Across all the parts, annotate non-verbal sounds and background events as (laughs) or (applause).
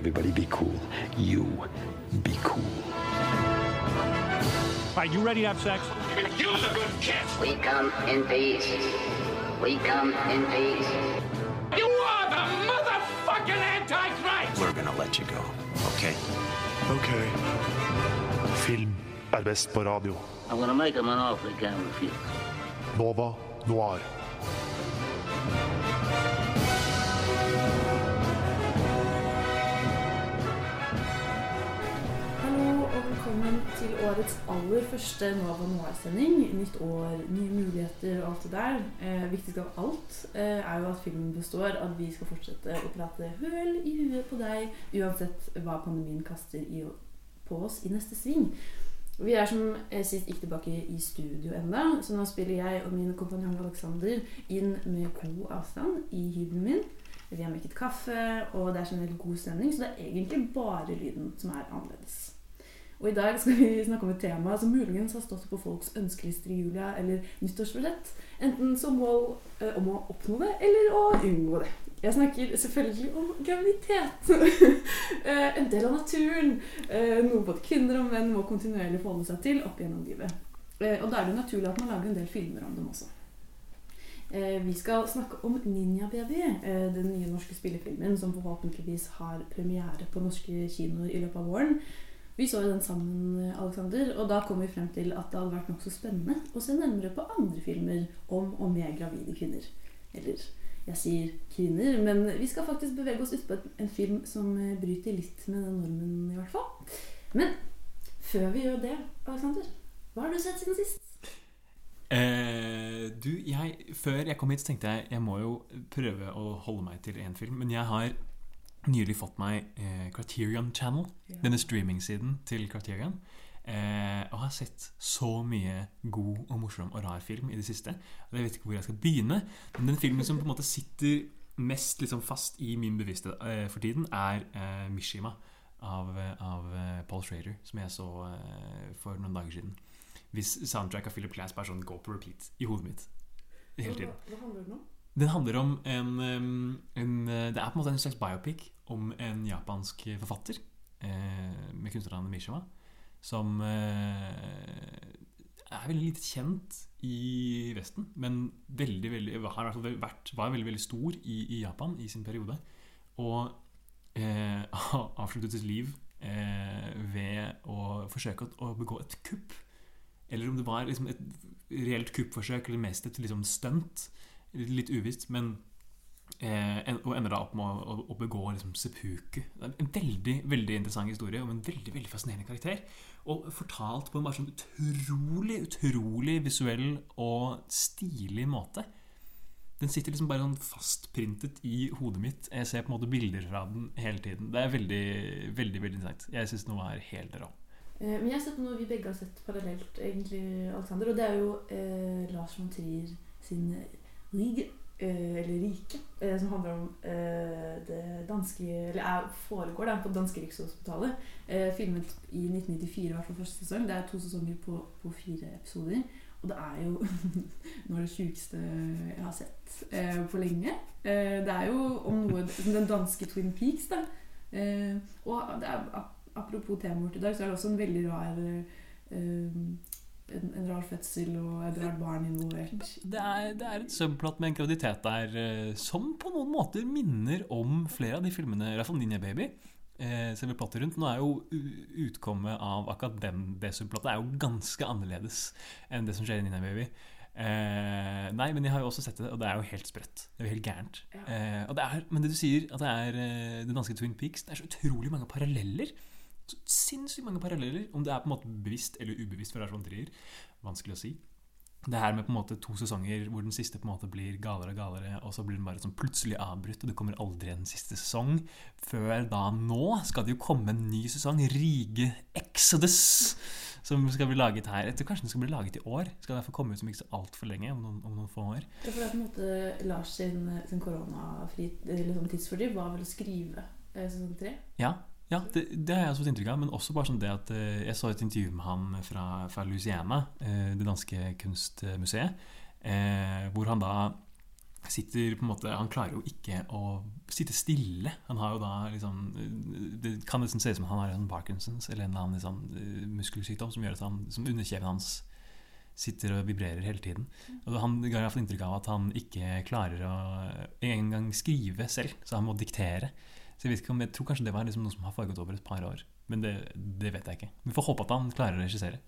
Everybody be cool. You be cool. All right, you ready to have sex? You're the good kid. We come in peace. We come in peace. You are the motherfucking Antichrist. We're gonna let you go, okay? Ok. Film er best på radio. I'm gonna make him an offer he can't refuse. Nova Noir. Velkommen til årets aller første Nova Noir-sending. Nytt år, nye muligheter og alt det der. Eh, viktigst av alt eh, er jo at filmen består, at vi skal fortsette å prate høl i huet på deg, uansett hva pandemien kaster i, på oss i neste sving. Vi er som eh, sist ikke tilbake i studio ennå, så nå spiller jeg og min kompanjong Alexander inn med god avstand i hybelen min. Vi har mekket kaffe, og det er generelt god stemning, så det er egentlig bare lyden som er annerledes. Og i dag skal vi snakke om et tema som muligens har stått på folks ønskelister i jula eller nyttårsforsett. Enten som mål eh, om å oppnå det, eller å unngå det. Jeg snakker selvfølgelig om graviditet. (laughs) Eh, en del av naturen. Eh, noe både kvinner og menn må kontinuerlig forholde seg til opp gjennom livet. Eh, og da er det naturlig at man lager en del filmer om dem også. Eh, Vi skal snakke om Ninja Baby, eh, den nye norske spillefilmen som forhåpentligvis har premiere på norske kinoer i løpet av våren. Vi så jo den sammen, Alexander, og da kom vi frem til at det hadde vært nokså spennende å se nærmere på andre filmer om og med gravide kvinner. Eller jeg sier kvinner, men vi skal faktisk bevege oss ut på en film som eh, bryter litt med den normen, i hvert fall. Men før vi gjør det, Alexander, hva har du sett siden sist? Eh, du, jeg, før jeg kom hit, så tenkte jeg jeg må jo prøve å holde meg til én film. Men jeg har nylig fått meg eh, Criterion Channel, yeah. denne streamingsiden til Criterion. Eh, og har sett så mye god og morsom og rar film i det siste. Og jeg vet ikke hvor jeg skal begynne. Men den filmen som på en måte sitter mest liksom fast i min bevissthet eh, for tiden, er eh, Mishima av, av eh, Paul Schrader, som jeg så eh, for noen dager siden. Hvis soundtrack av Philip Glass bare sånn go på repeat i hodet mitt hele tiden. Hva, hva handler det om? Den handler om en, en uh, Det er på en måte en slags biopic om en japansk forfatter eh, med kunstnernavnet Mishima, som eh, er veldig lite kjent i Vesten, men veldig, veldig, har vært, var veldig veldig stor i, i Japan i sin periode. Og eh, (laughs) avsluttet sitt liv eh, ved å forsøke å, å begå et kupp. Eller om det var liksom et reelt kuppforsøk, eller mest et liksom stunt. Litt uvisst, men eh, Og ender da opp med å, å, å begå liksom seppuku. En veldig veldig interessant historie om en veldig veldig fascinerende karakter. Og fortalt på en bare sånn utrolig, utrolig visuell og stilig måte. Den sitter liksom bare sånn fastprintet i hodet mitt. Jeg ser på en måte bilder fra den hele tiden. Det er veldig, veldig veldig interessant. Jeg syns noe er helt rå. Eh, Men jeg har sett noe vi begge har sett parallelt, egentlig, Alexander. Og det er jo eh, Lars von Trier sin Rige, eh, eller Rike, eh, som handler om eh, det danske Eller er, foregår da, på danske Rikshospitalet. Filmet i 1994, i hvert fall første sesong. Det er to sesonger på, på fire episoder. Og det er jo (laughs) noe av det sjukeste jeg har sett eh, på lenge. Det er jo om noe Den danske Twin Peaks, da. Eh, og er, apropos temaet vårt i dag, så er det også en veldig rar en, en rar fødsel og et rart barn involvert. Det er, det er et subplot med en graviditet der eh, som på noen måter minner om flere av de filmene, i hvert fall Ninja Baby. Eh, selve plottet rundt. Nå er jo utkommet av akkurat den, det subplottet er jo ganske annerledes enn det som skjer i Ninja Baby. Eh, nei, men jeg har jo også sett det, og det er jo helt sprøtt. Det er jo helt gærent. Ja. Eh, det er, men det du sier, at det er eh, den danske Twin Peaks, det er så utrolig mange paralleller. Sinnssykt mange paralleller. Om det er på en måte bevisst eller ubevisst for Lars von Trier, vanskelig å si. Det her med på en måte to sesonger hvor den siste på en måte blir galere og galere, og så blir den bare sånn plutselig avbrutt, og det kommer aldri en siste sesong. Før da nå skal det jo komme en ny sesong, Rige Exodus, som skal bli laget her. Jeg kanskje den skal bli laget i år. Skal derfor komme ut som ikke så altfor lenge, om noen, om noen få år. Det er på en måte Lars sin, sin koronafri sånn tidsfordriv var vel å skrive eh, sesong tre. Ja, ja det, det har jeg også fått inntrykk av. Men også bare sånn det at eh, jeg så et intervju med han fra, fra Louisiana, eh, det danske kunstmuseet, eh, hvor han da sitter på en måte Han klarer jo ikke å sitte stille. Han har jo da liksom Det kan nesten se ut som han har en Parkinsons eller en eller annen liksom, muskelsykdom som gjør at han, som underkjeven hans sitter og vibrerer hele tiden. Og Han ga iallfall inntrykk av at han ikke klarer å engang skrive selv, så han må diktere. Så jeg ikke jeg tror kanskje det var liksom noe som har foregått over et par år. Men det, det vet jeg ikke. Vi får håpe at han klarer å regissere.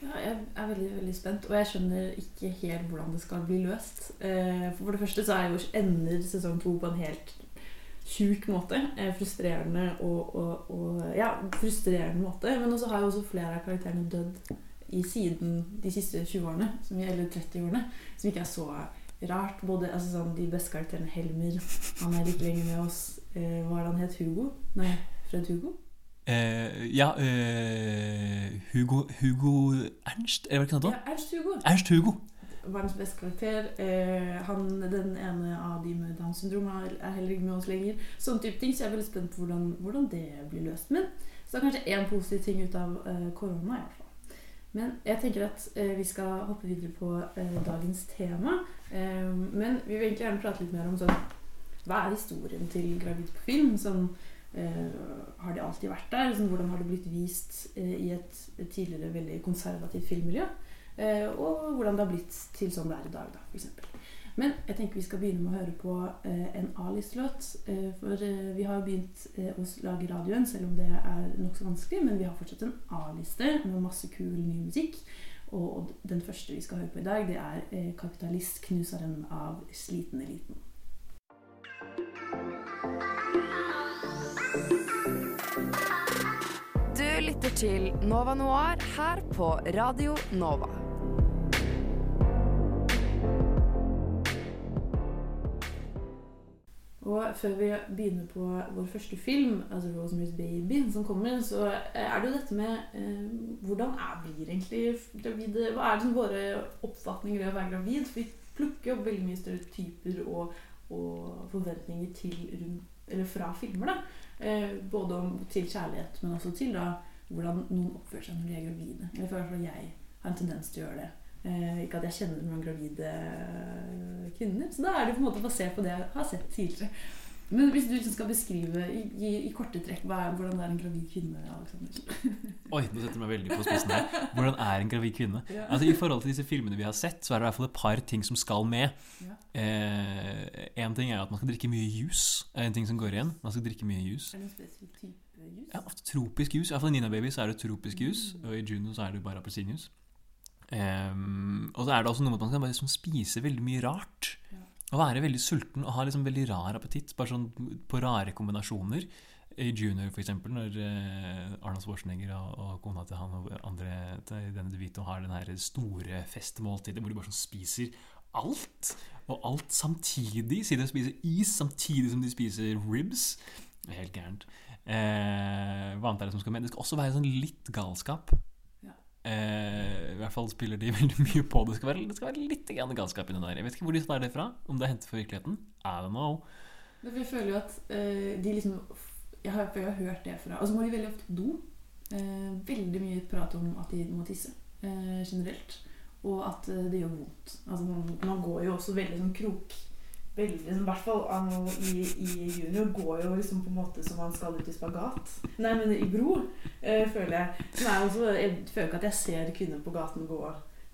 Ja, jeg er veldig veldig spent, og jeg skjønner ikke helt hvordan det skal bli løst. Eh, For det første så er jo ender sesong to på en helt sjuk måte. Eh, Frustrerende og, og, og Ja, frustrerende måte. Men også har jo også flere av karakterene dødd i siden de siste 20 årene, eller 30 årene, som ikke er så rart. Både altså sånn, De beste karakterene Helmer, han er litt lenger med oss. Eh, hva er det han het? Hugo? Nei, Fred Hugo? Eh, ja eh, Hugo, Hugo Ernst, er det ikke noe Ja. Ernst Hugo. Ernst Hugo. verdens beste karakter. Eh, han, den ene av de med Downs syndrom er er heller ikke med oss lenger. Sånne type ting, så jeg er veldig spent på hvordan, hvordan det blir løst. Men så er det kanskje én positiv ting ut av eh, korona, fall. Men jeg tenker at eh, vi skal hoppe videre på eh, dagens tema. Eh, men vi vil egentlig gjerne prate litt mer om sånn Hva er historien til Gravid på film? Sånn, har de alltid vært der? Sånn, hvordan har det blitt vist eh, i et, tidligere veldig konservativt filmmiljø? Eh, og hvordan det har blitt til sånn det er i dag, da, eksempel. Men jeg tenker vi skal begynne med å høre på eh, en A-listelåt. Eh, for eh, vi har jo begynt eh, å lage radioen, selv om det er nokså vanskelig. Men vi har fortsatt en A-liste med masse kul ny musikk. Og, og den første vi skal høre på i dag, det er eh, 'Kapitalistknuseren' av Sliten Eliten. Du lytter til Nova Noir her på Radio Nova. Og før vi begynner på vår første film, altså 'Rosemary's Baby', som kommer, så er det jo dette med eh, hvordan er blir egentlig gravide? Hva er det som våre oppfatninger av å være gravid? For vi plukker opp veldig mye stereotyper og, og forventninger til rundt, eller fra filmer. da. Eh, både om, til kjærlighet, men også til da, hvordan noen oppfører seg når de er gravide. Eller for hvert fall jeg har en tendens til å gjøre det. Eh, ikke at jeg kjenner noen gravide eh, kvinner. Så da er det på en måte basert på det jeg har sett tidligere. Men hvis du liksom skal beskrive i, i, i korte trekk hva er, hvordan det er en gravid kvinne Alexander. (laughs) Oi, nå setter du meg veldig på spissen her. (laughs) Hvordan er en gravid kvinne? Ja. Altså I forhold til disse filmene vi har sett, så er det i hvert fall et par ting som skal med. Ja. Eh, en ting er at man skal drikke mye juice. er en ting som går igjen. Man skal drikke mye juice. Er det en spesifikk type jus? Ja, ofte tropisk juice. Fall i Nina Baby så er det tropisk juice, og i Juno så er det bare appelsinjuice. Ehm, og så er det også noe med at man skal bare liksom spise veldig mye rart. Ja. Og være veldig sulten og ha liksom veldig rar appetitt. Bare sånn på rare kombinasjoner. I Junior, eksempel, når eh, Arnold Schwarzenegger og, og kona til han og andre til denne DeVito har den her store festmåltidet hvor de bare sånn spiser alt. Og alt samtidig. Siden de spiser is samtidig som de spiser ribs. Helt gærent. Eh, hva annet er det som skal med? Det skal også være sånn litt galskap. Ja. Eh, hvert fall spiller de (laughs) veldig mye på det. Skal være, det skal være litt grann galskap inni der. Jeg vet ikke hvor de tar det fra. Om det er hentet fra virkeligheten. I don't know. Men jeg føler jo at uh, de liksom jeg har, jeg har hørt det fra Og så må de veldig ofte do. Uh, veldig mye prat om at de må tisse uh, generelt. Og at det gjør vondt. Altså, man, man går jo også veldig sånn krok Veldig, liksom, I hvert fall i, i junior går jo liksom på en måte som han skal ut i spagat. Nei, men i bro, eh, føler jeg. Også, jeg føler ikke at jeg ser kvinner på gaten gå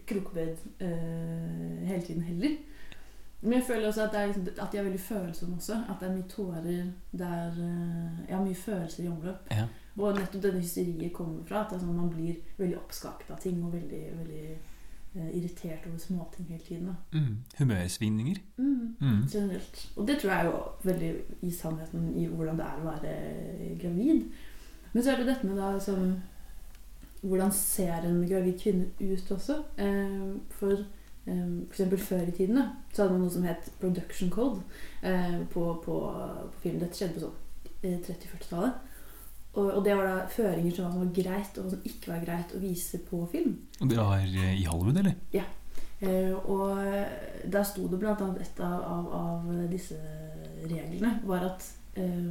krokbed eh, hele tiden heller. Men jeg føler også at, er liksom, at de er veldig følsomme også. At det er mye tårer. Det er jeg har mye følelser i omløp. Ja. Og nettopp denne hysteriet kommer fra at sånn, man blir veldig oppskaket av ting og veldig, veldig eh, irritert over småting hele tiden. Mm. Humørsvingninger. Mm. Mm. Generelt. Og det tror jeg er jo veldig i sannheten i hvordan det er å være gravid. Men så er det dette med da som Hvordan ser en gravid kvinne ut også? Eh, for eh, f.eks. før i tiden da, så hadde man noe som het production code eh, på, på, på film. Dette skjedde på sånn eh, 30-40-tallet. Og, og det var da føringer som var greit, og som ikke var greit å vise på film. Og det var eh, i Hollywood, eller? Eh, og der sto det annet et av, av, av disse reglene var at eh,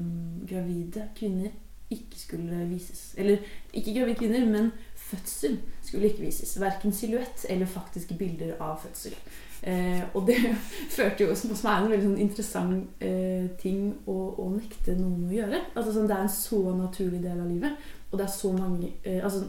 gravide kvinner ikke skulle vises. Eller ikke gravide kvinner, men fødsel skulle ikke vises. Verken silhuett eller faktiske bilder av fødsel. Eh, og det (laughs) førte jo, som er en veldig sånn interessant eh, ting å, å nekte noen å gjøre. Altså sånn, Det er en så naturlig del av livet, og det er så mange eh, altså,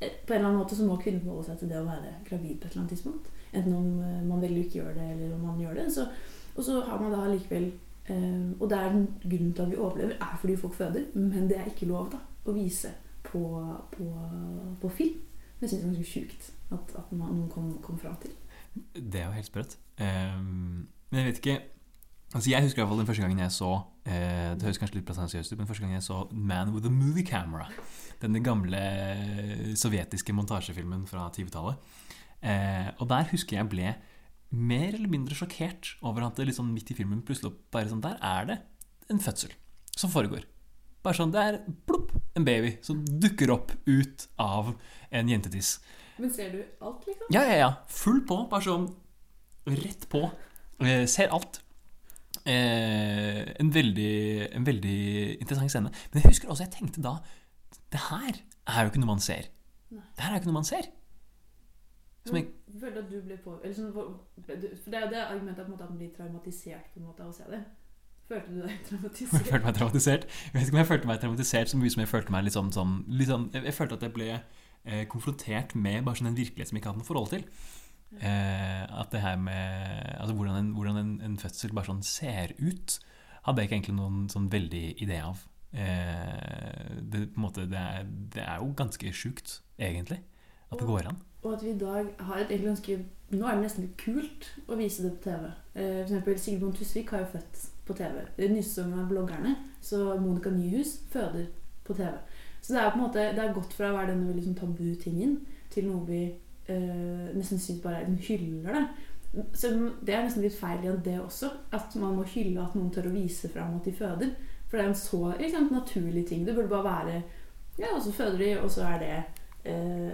eh, På en eller annen måte så må kvinner forholde seg til det å være gravid på et eller annet tidspunkt. Enten om eh, man velger ikke gjøre det, eller om man gjør det. Så, og så har man da likevel eh, Og det er grunnen til at vi overlever, er fordi folk føder. Men det er ikke lov da å vise på, på, på film. Det syns jeg er ganske sjukt at, at man, noen kom, kom fram til. Det er jo helt sprøtt. Um, men jeg vet ikke Altså Jeg husker i hvert fall den første gangen jeg så eh, Det høres kanskje litt pretensiøst ut, men første gangen jeg så Man with a Movie Camera. Denne gamle eh, sovjetiske montasjefilmen fra 20-tallet. Eh, og der husker jeg ble mer eller mindre sjokkert over at det liksom midt i filmen plutselig bare sånn Der er det en fødsel som foregår. Bare sånn, Det er plopp, en baby som dukker opp ut av en jentetiss. Men ser du alt, liksom? Ja, ja, ja. Full på. Bare sånn rett på. Eh, ser alt. Eh, en, veldig, en veldig interessant scene. Men jeg husker også jeg tenkte da Det her er jo ikke noe man ser. Nei. Det her er jo ikke noe man ser. Som jeg, Jeg føler at du ble på eller sånn, for, Det er jo det argumentet at, man blir traumatisert på en måte av å se det. Følte du deg jeg traumatisert? følte meg traumatisert. Jeg vet ikke om jeg følte meg traumatisert så mye som jeg følte meg litt sånn, sånn, litt sånn jeg, jeg følte at jeg ble konfrontert med bare sånn en virkelighet som jeg ikke hadde noe forhold til. Eh, at det her med altså Hvordan, en, hvordan en, en fødsel bare sånn ser ut, hadde jeg ikke egentlig noen sånn veldig idé av. Eh, det, på en måte, det, er, det er jo ganske sjukt, egentlig, at det går an. Og at vi i dag har et ganske Nå er det nesten litt kult å vise det på TV. Eh, for eksempel Sigrid Tusvik har jo født på TV. Av Bloggerne, så Monica Nyhus føder på TV. Så det er på en måte Det er gått fra å være denne sånn tabu-tingen til noe vi øh, nesten syns bare er, liksom, hyller det. Så det er nesten litt feil igjen, det også. At man må hylle at noen tør å vise fram at de føder. For det er en så sant, naturlig ting. Det burde bare være Ja, og så føder de, og så er det øh,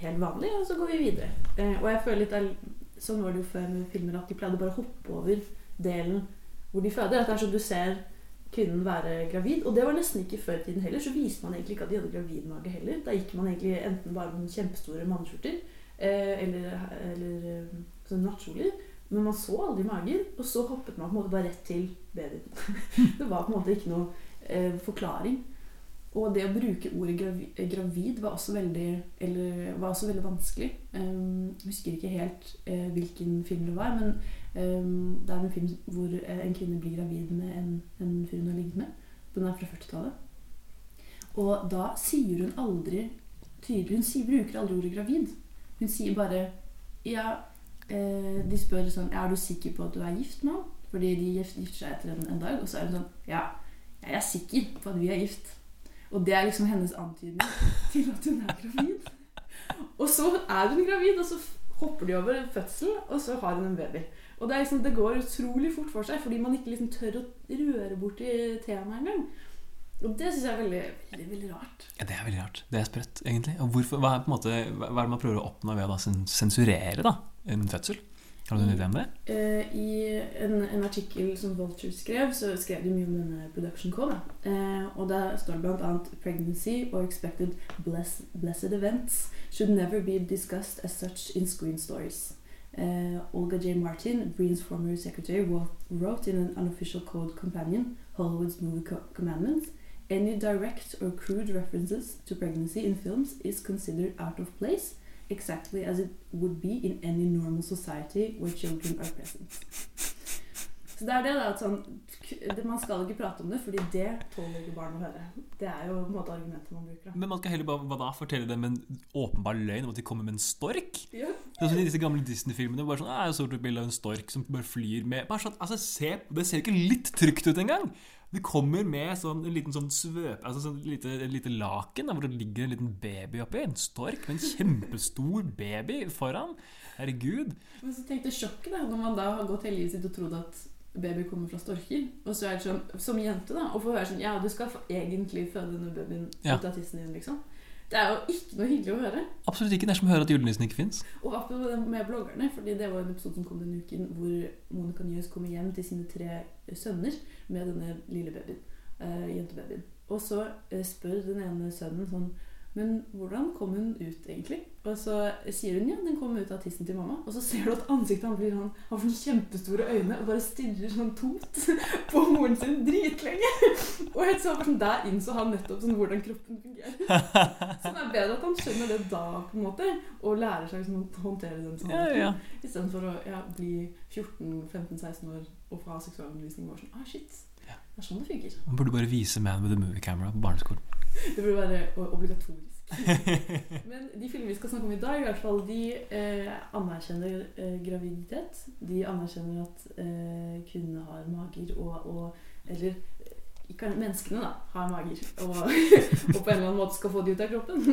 helt vanlig, og så går vi videre. Eh, og jeg føler litt Sånn var det jo før med filmer, at de pleide bare å hoppe over delen hvor de føder. At det er sånn du ser kvinnen være gravid. Og det var nesten ikke før i tiden heller. Så viste man egentlig ikke at de hadde gravidmage heller. Da gikk man egentlig enten bare med kjempestore manneskjorter eh, eller, eller eh, sånne nattkjoler. Men man så aldri mager. Og så hoppet man på en måte bare rett til babyen. (laughs) det var på en måte ikke noe eh, forklaring. Og det å bruke ordet gravid, gravid var også veldig, eller, var også veldig vanskelig. Um, jeg husker ikke helt eh, hvilken film det var, men um, det er en film hvor eh, en kvinne blir gravid med en, en fyr hun har ligget med. Den er fra 40-tallet. Og da sier hun aldri tydelig Hun sier, bruker aldri ordet gravid. Hun sier bare Ja, eh, de spør sånn Er du sikker på at du er gift nå? Fordi de gifter seg etter en, en dag. Og så er hun sånn Ja, jeg er sikker på at vi er gift. Og det er liksom hennes antydning til at hun er gravid. Og så er hun gravid, og så hopper de over fødsel, og så har hun en baby. Og det, er liksom, det går utrolig fort for seg, fordi man ikke liksom tør å røre borti temaet engang. Og det syns jeg er veldig, veldig, veldig rart. Ja, Det er veldig rart. Det er sprøtt, egentlig. Og hvorfor, hva, er måte, hva er det man prøver å oppnå ved å da sensurere da, en fødsel? Har du en idé om det? Eh, I en, en artikkel som Vulture skrev, så skrev de mye om denne production code. Eh, og der står det annet Pregnancy or expected bless, blessed events should never be discussed as such in screen stories. Eh, Olga J. Martin, Breen's former secretary, wrote, in an unofficial code companion, Hollywood's Movie Co- Commandments, any direct or crude references to pregnancy in films is considered out of place exactly as it would be in any normal society where children are present. Så det er det da, at sånn, det, Man skal ikke prate om det, fordi det tåler ikke barn å høre. Det er jo på en måte argumentet man bruker. da. Men man skal heller bare hva da, fortelle dem en åpenbar løgn om at de kommer med en stork? Ja. Sånn i disse gamle Disney-filmene. Bare sånn, er Jeg et bilde av en stork som bare flyr med bare sånn, altså se, Det ser ikke litt trygt ut engang! Det kommer med sånn, en liten sånn svøp Altså sånn lite, lite laken da, hvor det ligger en liten baby oppi. En stork med en kjempestor baby foran. Herregud. Men så tenkte sjokket da, når man da har gått hele livet sitt og trodd at baby kommer fra storker. Og så er det sånn, som jente, da, å få høre sånn Ja, du skal egentlig føde denne babyen Ja. ut av tissen din, liksom. Det er jo ikke noe hyggelig å høre. Absolutt ikke. Det er som å høre at julenissen ikke fins. Og apropos med bloggerne, fordi det var en episode som kom denne uken hvor Monica Nyhus kommer hjem til sine tre sønner med denne lille babyen. Uh, jentebabyen. Og så uh, spør den ene sønnen sånn Men hvordan kom hun ut, egentlig? Og så sier hun ja, den kom ut av tissen til mamma. Og så ser du at ansiktet hans blir sånn Han får kjempestore øyne og bare stirrer sånn tomt (laughs) på moren sin dritlenge. Og helt sånn, der innså han nettopp sånn hvordan kroppen fungerer. Så det er bedre at han skjønner det da, på en måte, og lærer seg liksom, å håndtere den Ja, sannheten. ja. Istedenfor å ja, bli 14-15-16 år og få ha seksualundervisning være sånn Ah, shit. Det er sånn det funker. Man burde bare vise Man with a movie camera på barneskolen. (laughs) Det burde være obligatorisk. (laughs) Men de filmene vi skal snakke om i dag, i hvert fall, de eh, anerkjenner eh, graviditet. De anerkjenner at eh, kvinnene har mager, og, og Eller eh, ikke menneskene, da, har mager. Og, (laughs) og på en eller annen måte skal få de ut av kroppen.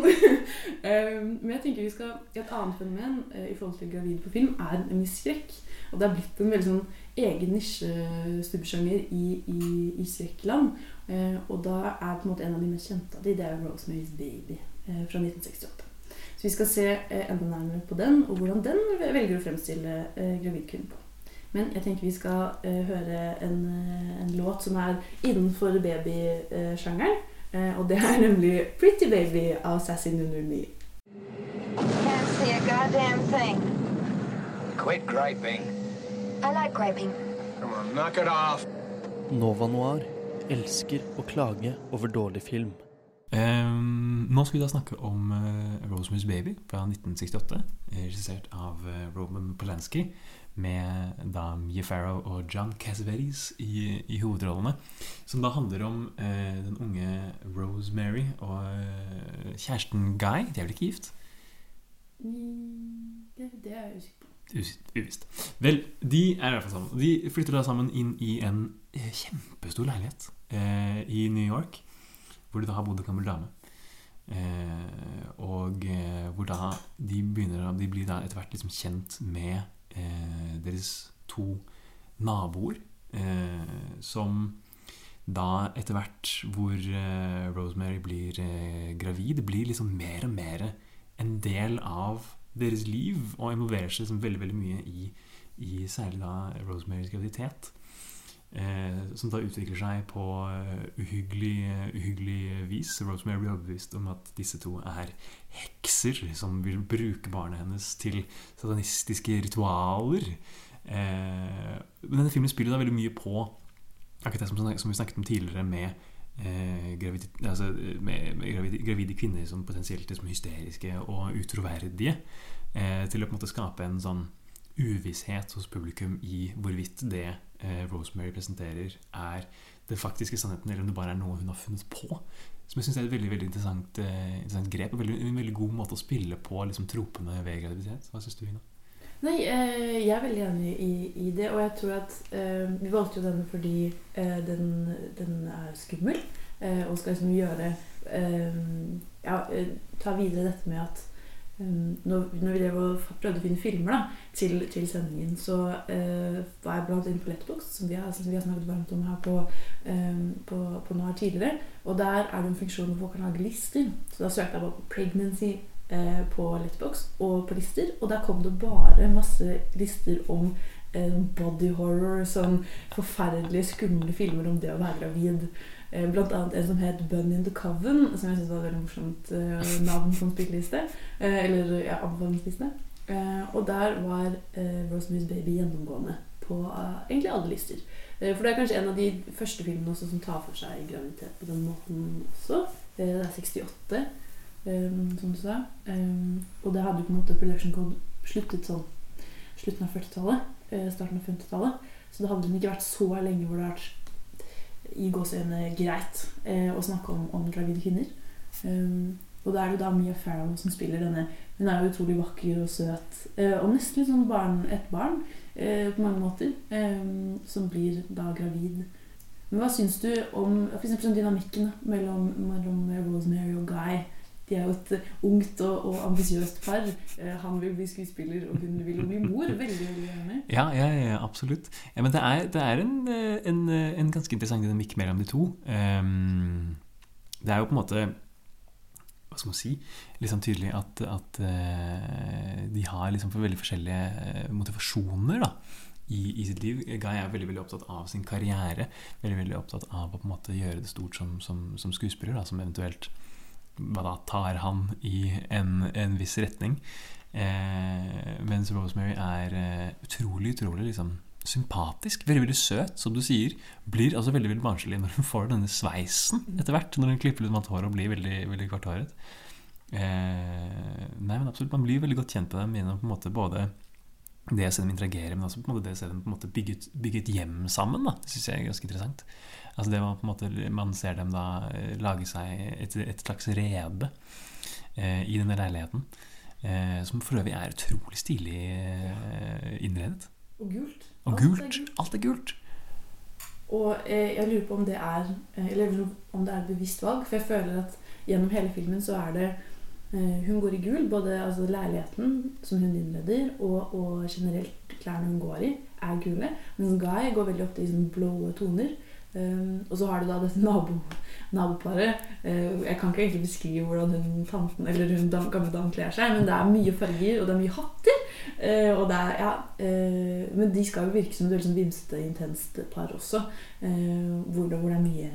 eh, men jeg tenker vi skal Et annet fenomen eh, i forhold til gravid på film er nemlig skrekk. Og det er blitt en veldig sånn egen nisjesubsjanger i, i, i skrekkland. Eh, og da er på en måte en av de mest kjente av de, det er Rosemary's Baby eh, fra 1968. Så vi skal se eh, enda nærmere på den, og hvordan den velger å fremstille eh, gravidkvinnen på. Men jeg tenker vi skal eh, høre en, eh, en låt som er innenfor babysjangeren. Eh, og det er nemlig 'Pretty Baby' av Sassy Nunu Me. Can't see a goddamn thing. Quit griping. I like griping. Come on, knock it off. Nova Noir elsker å klage over dårlig film. Um, nå skal vi da snakke om uh, Rosemary's Baby fra 1968, eh, regissert av uh, Roman Polanski, med da Mia Farrow og John Cassavetes i, i hovedrollene. Som da handler om uh, den unge Rosemary og uh, kjæresten Guy. De er vel ikke gift? Mm, det, det er jeg usikker Uvisst. Vel, de er i hvert fall sammen. De flytter da sammen inn i en eh, kjempestor leilighet eh, i New York, hvor de da har bodd en gammel dame. Eh, og eh, hvor da de begynner De blir da etter hvert liksom kjent med eh, deres to naboer, eh, som da etter hvert hvor Rosemary blir gravid, blir liksom mer og mer en del av deres liv og involverer seg liksom veldig, veldig mye i, i særlig da Rosemarys graviditet. Eh, som da utvikler seg på eh, uhyggelig, uhyggelig vis. Rosemary blir overbevist om at disse to er hekser som vil bruke barnet hennes til satanistiske ritualer. Eh, denne filmen spiller da veldig mye på akkurat det som, som vi snakket om tidligere med eh, altså, med, med gravide, gravide kvinner som potensielt liksom hysteriske og utroverdige. Eh, til å på en måte skape en sånn uvisshet hos publikum i hvorvidt det eh, Rosemary presenterer, er den faktiske sannheten, eller om det bare er noe hun har funnet på. Som jeg syns er et veldig veldig interessant, eh, interessant grep, og veldig, en veldig god måte å spille på liksom, tropene ved graviditet. Hva syns du, Ina? Nei, eh, jeg er veldig enig i, i det. Og jeg tror at eh, vi valgte jo denne fordi eh, den, den er skummel. Eh, og skal liksom gjøre Ja, ta videre dette med at eh, når, når vi prøvde å finne filmer da, til, til sendingen, så var jeg blant inne på Letbox, som vi har, som vi har snakket varmt om her på, eh, på, på Noir tidligere. Og der er det en funksjon hvor folk kan lage lister. Så da søkte jeg på 'pregnancy' eh, på Letbox og på lister, og der kom det bare masse lister om eh, body horror, sånn forferdelige, skumle filmer om det å være gravid. Eh, blant annet en som het 'Bun in the Coven', som jeg synes var et veldig morsomt eh, navn på en spilleliste. Eh, eller ja, anbefalingsliste. Eh, og der var Rosemary's Baby gjennomgående på egentlig alle lister. For det er kanskje en av de første filmene som tar for seg graviditet på den måten også. Det er 68 um, som du sa. Um, og det hadde jo på en måte Production Code sluttet sånn slutten av 40-tallet, uh, starten av 50-tallet. Så det hadde ikke vært så lenge hvor det har vært i gåseøynene greit uh, å snakke om, om gravide kvinner. Um, og da er det da Mia Farrow som spiller denne. Hun er jo utrolig vakker og søt. Uh, og nesten litt sånn barn, et barn eh, på mange måter. Som blir da gravid. Men hva syns du om for sånn dynamikken mellom, mellom Rosemary og Guy? De er jo et eh, ungt og, og ambisiøst par. Eh, han vil bli skuespiller, og hun vil bli mor. Veldig, veldig gjerne. Ja, ja, ja absolutt. Ja, men det er, det er en, eh, en, en ganske interessant dynamikk mellom de to. Um, det er jo på en måte Hva skal man si? Sånn tydelig at, at de har liksom for veldig forskjellige motivasjoner, da. i, i sitt liv. Guy er veldig veldig opptatt av sin karriere. Veldig veldig opptatt av å på en måte gjøre det stort som, som, som skuespiller, da, som eventuelt hva da tar han i en, en viss retning. Eh, mens Rosemary er eh, utrolig, utrolig liksom sympatisk. Veldig veldig søt, som du sier. Blir altså veldig veldig barnslig når hun får denne sveisen etter hvert. Når hun klipper ut matt hår og blir veldig, veldig kvarthåret. Eh, nei, men absolutt, Man blir veldig godt kjent med dem gjennom på en måte både det å se dem interagere, men også på en måte det å se dem på en måte bygge et hjem sammen. da, Det syns jeg er ganske interessant. Altså det Man på en måte, man ser dem da eh, lage seg et, et slags rede eh, i denne leiligheten. Eh, som for øvrig er utrolig stilig eh, innredet. Og gult. Og gult. Alt er gult. Og eh, jeg lurer på om det er eh, Eller om det er et bevisst valg. For jeg føler at gjennom hele filmen så er det eh, Hun går i gul. Både altså, leiligheten som hun innleder, og, og generelt klærne hun går i, er gule. Mens Guy går veldig ofte i sånn blå toner. Um, og så har du da dette (laughs) nabo, naboparet. Uh, jeg kan ikke egentlig beskrive hvordan hun tanten eller hun dam, gamle damen kler seg, men det er mye farger, og det er mye hatter. Uh, og det er, ja, uh, men de skal jo virke som et liksom vimsete, intenst par også. Hvor, det, hvor det er mye,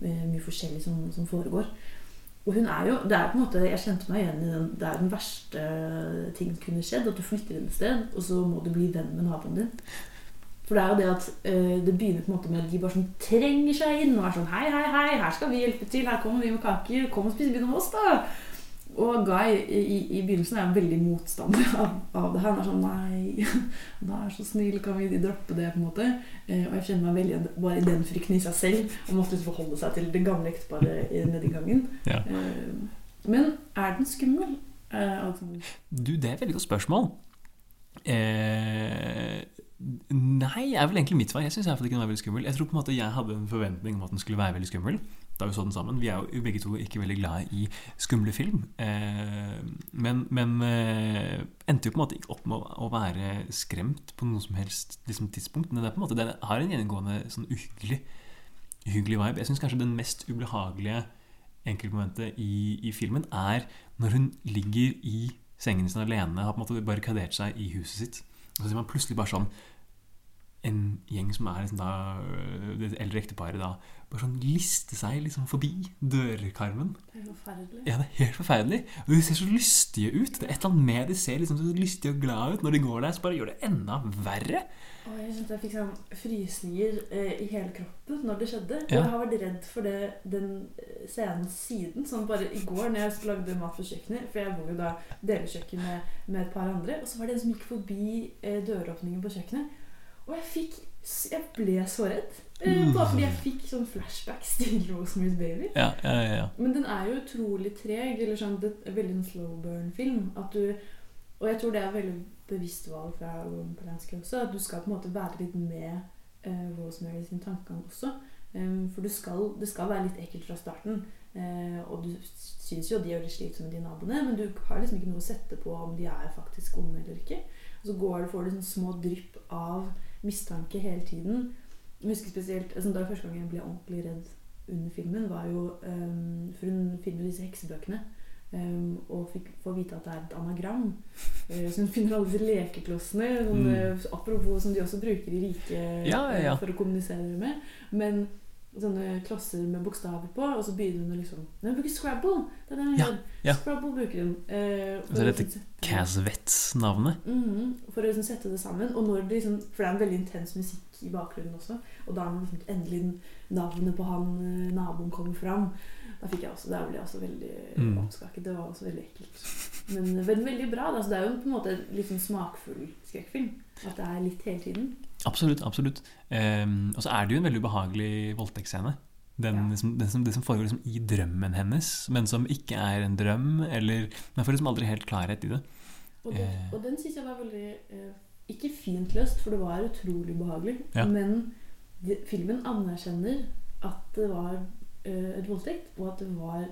uh, mye forskjellig som, som foregår. Og hun er jo, det er på en måte, Jeg kjente meg igjen i den Det er den verste ting som kunne skjedd. At du flytter inn et sted, og så må du bli venn med naboen din. For det er jo det at uh, det begynner på en måte med at de bare sånn trenger seg inn og er sånn Hei, hei, hei, her skal vi hjelpe til. Her kommer vi med kaker. Kom og spis middag med oss, da. Og Guy i, i, i begynnelsen er en veldig motstander av, av det her. Han er sånn Nei, vær så snill, kan vi droppe det? på en måte eh, Og jeg kjenner meg veldig bare i den frykten i seg selv. Å måtte forholde seg til det gamle ekteparet i- nedi gangen. Ja. Eh, men er den skummel? Eh, altså, Du, det er et veldig godt spørsmål. Eh, nei, er vel egentlig mitt svar. Jeg syns ikke den var veldig skummel. Jeg tror på en måte jeg hadde en forventning om at den skulle være veldig skummel. Da vi så den sammen. Vi er jo begge to ikke veldig glad i skumle film. Eh, men men eh, endte jo på en måte ikke opp med å, være skremt på noe som helst liksom, tidspunkt. Men det er på en måte, den har en gjennomgående sånn uhyggelig, uhyggelig vibe. Jeg syns kanskje den mest ubehagelige enkeltmomentet i, i filmen er når hun ligger i sengen sin alene, har på en måte barrikadert seg i huset sitt. Og så ser man plutselig bare sånn en gjeng som er liksom da øh, det eldre ekteparet da bare sånn liste seg liksom forbi dørkarmen. det er forferdelig. Ja, det er helt forferdelig. Og de ser så lystige ut. Det er et eller annet med de ser liksom så lystige og glade ut. Når de går der, så bare gjør det enda verre. Og jeg kjente jeg fikk sånn frysninger eh, i hele kroppen når det skjedde. Ja. jeg har vært redd for det, den eh, scenen siden. Sånn bare i går når jeg lagde mat for kjøkkenet, for jeg bor jo da delekjøkken med, med et par andre, og så var det en som gikk forbi eh, døråpningen på kjøkkenet. Og jeg fikk Jeg ble så redd. Eh, Mm. bare fordi jeg fikk sånn flashbacks til Rosemary's Baby. Ja, ja, ja, ja. Men den er jo utrolig treg. Eller sånn, det er veldig en slow burn-film. Og jeg tror det er veldig bevisst valg fra Roman Polanski også. At du skal på en måte være litt med eh, Rosemary sin tankegang også. Um, for du skal, det skal være litt ekkelt fra starten. Uh, og du syns jo de er litt slitsomme, de naboene, men du har liksom ikke noe å sette på om de er faktisk onde eller ikke. Og så går det, får du sånne små drypp av mistanke hele tiden. Jeg husker spesielt altså, Da første gang jeg ble ordentlig redd under filmen, var jo um, For hun finner disse heksebøkene. Um, og fikk, får vite at det er et anagram. Uh, (laughs) så hun finner alle disse lekeklossene. Sånn, Mm. eh, apropos som de også bruker i riket Ja, ja, ja. eh, for å kommunisere med. Men sånne klosser med bokstaver på, og så begynner hun å liksom Nei, hun bruker Scrabble! Det er det hun Ja, ja. Scrabble bruker hun. Eh, så er dette liksom Casvets-navnet. Mhm, for å liksom sette det sammen. Og når det liksom, for det er en veldig intens musikk i bakgrunnen også. Og da er liksom endelig navnet på han eh, naboen kommer fram, da fikk jeg også, da ble jeg også veldig Mm. oppskaket. Det var også veldig ekkelt. Men, men veldig bra. Da. Så det er jo på en måte en litt sånn smakfull skrekkfilm. At det er litt hele tiden. Absolutt. absolutt Um, Og så er det jo en veldig ubehagelig voldtektsscene. Den, som, den som, det som foregår liksom i drømmen hennes, men som ikke er en drøm. Eller Man får liksom aldri helt klarhet i det. Og, det, Eh. og den syns jeg var veldig uh, Ikke fint løst, for det var utrolig ubehagelig. Ja. Men de, filmen anerkjenner at det var uh, et voldtekt, og at det var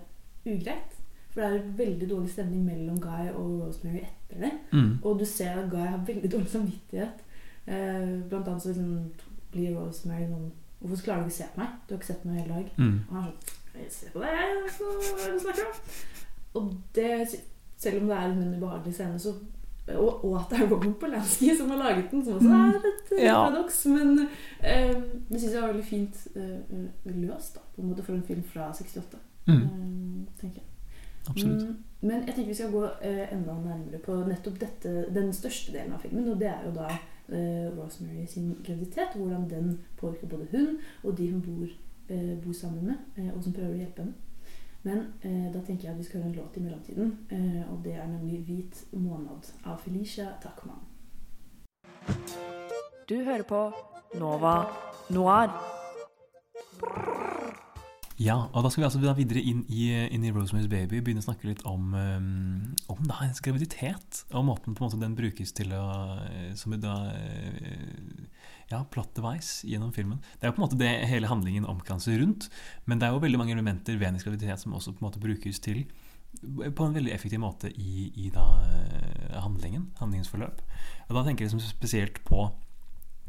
ugreit. For det er veldig dårlig stemning mellom Guy og Rosemary etter det. Mm. Og du ser at Guy har veldig dårlig samvittighet. Eh, blant annet så liksom, blir Rosemary sånn Hvorfor klarer du ikke å se på meg? Du har ikke sett meg hele dag. Mm. Og han er sånn ser på deg, så, hva du snakker om. Og det, selv om det er en ubehagelig scene, så og, og at det er Roman Polanski som har laget den, som også er et eh, Ja. paradoks. Men eh, det syns jeg var veldig fint eh, løst, da, på en måte, for en film fra 68. Mm. eh, tenker jeg. Absolutt. Mm, men jeg tenker vi skal gå eh, enda nærmere på nettopp dette, den største delen av filmen. Og det er jo da eh, Rosemary sin graviditet. Hvordan den påvirker både hun og de hun bor, eh, bor sammen med, eh, og som prøver å hjelpe henne. Men da tenker jeg at vi skal høre en låt i mellomtiden. Og det er nemlig 'Hvit måned' av Felicia Takman. Du hører på Nova Noir. Ja, og da skal vi altså videre inn i, inn i Rosemary's Baby begynne å snakke litt om, um, om da hennes graviditet. Og måten på en måte den brukes til å eh, Som da eh, Ja, plot device gjennom filmen. Det er jo på en måte det hele handlingen omkranser rundt. Men det er jo veldig mange elementer ved hennes graviditet som også på en måte brukes til på en veldig effektiv måte i, i da eh, handlingen, handlingens forløp. Og da tenker jeg liksom spesielt på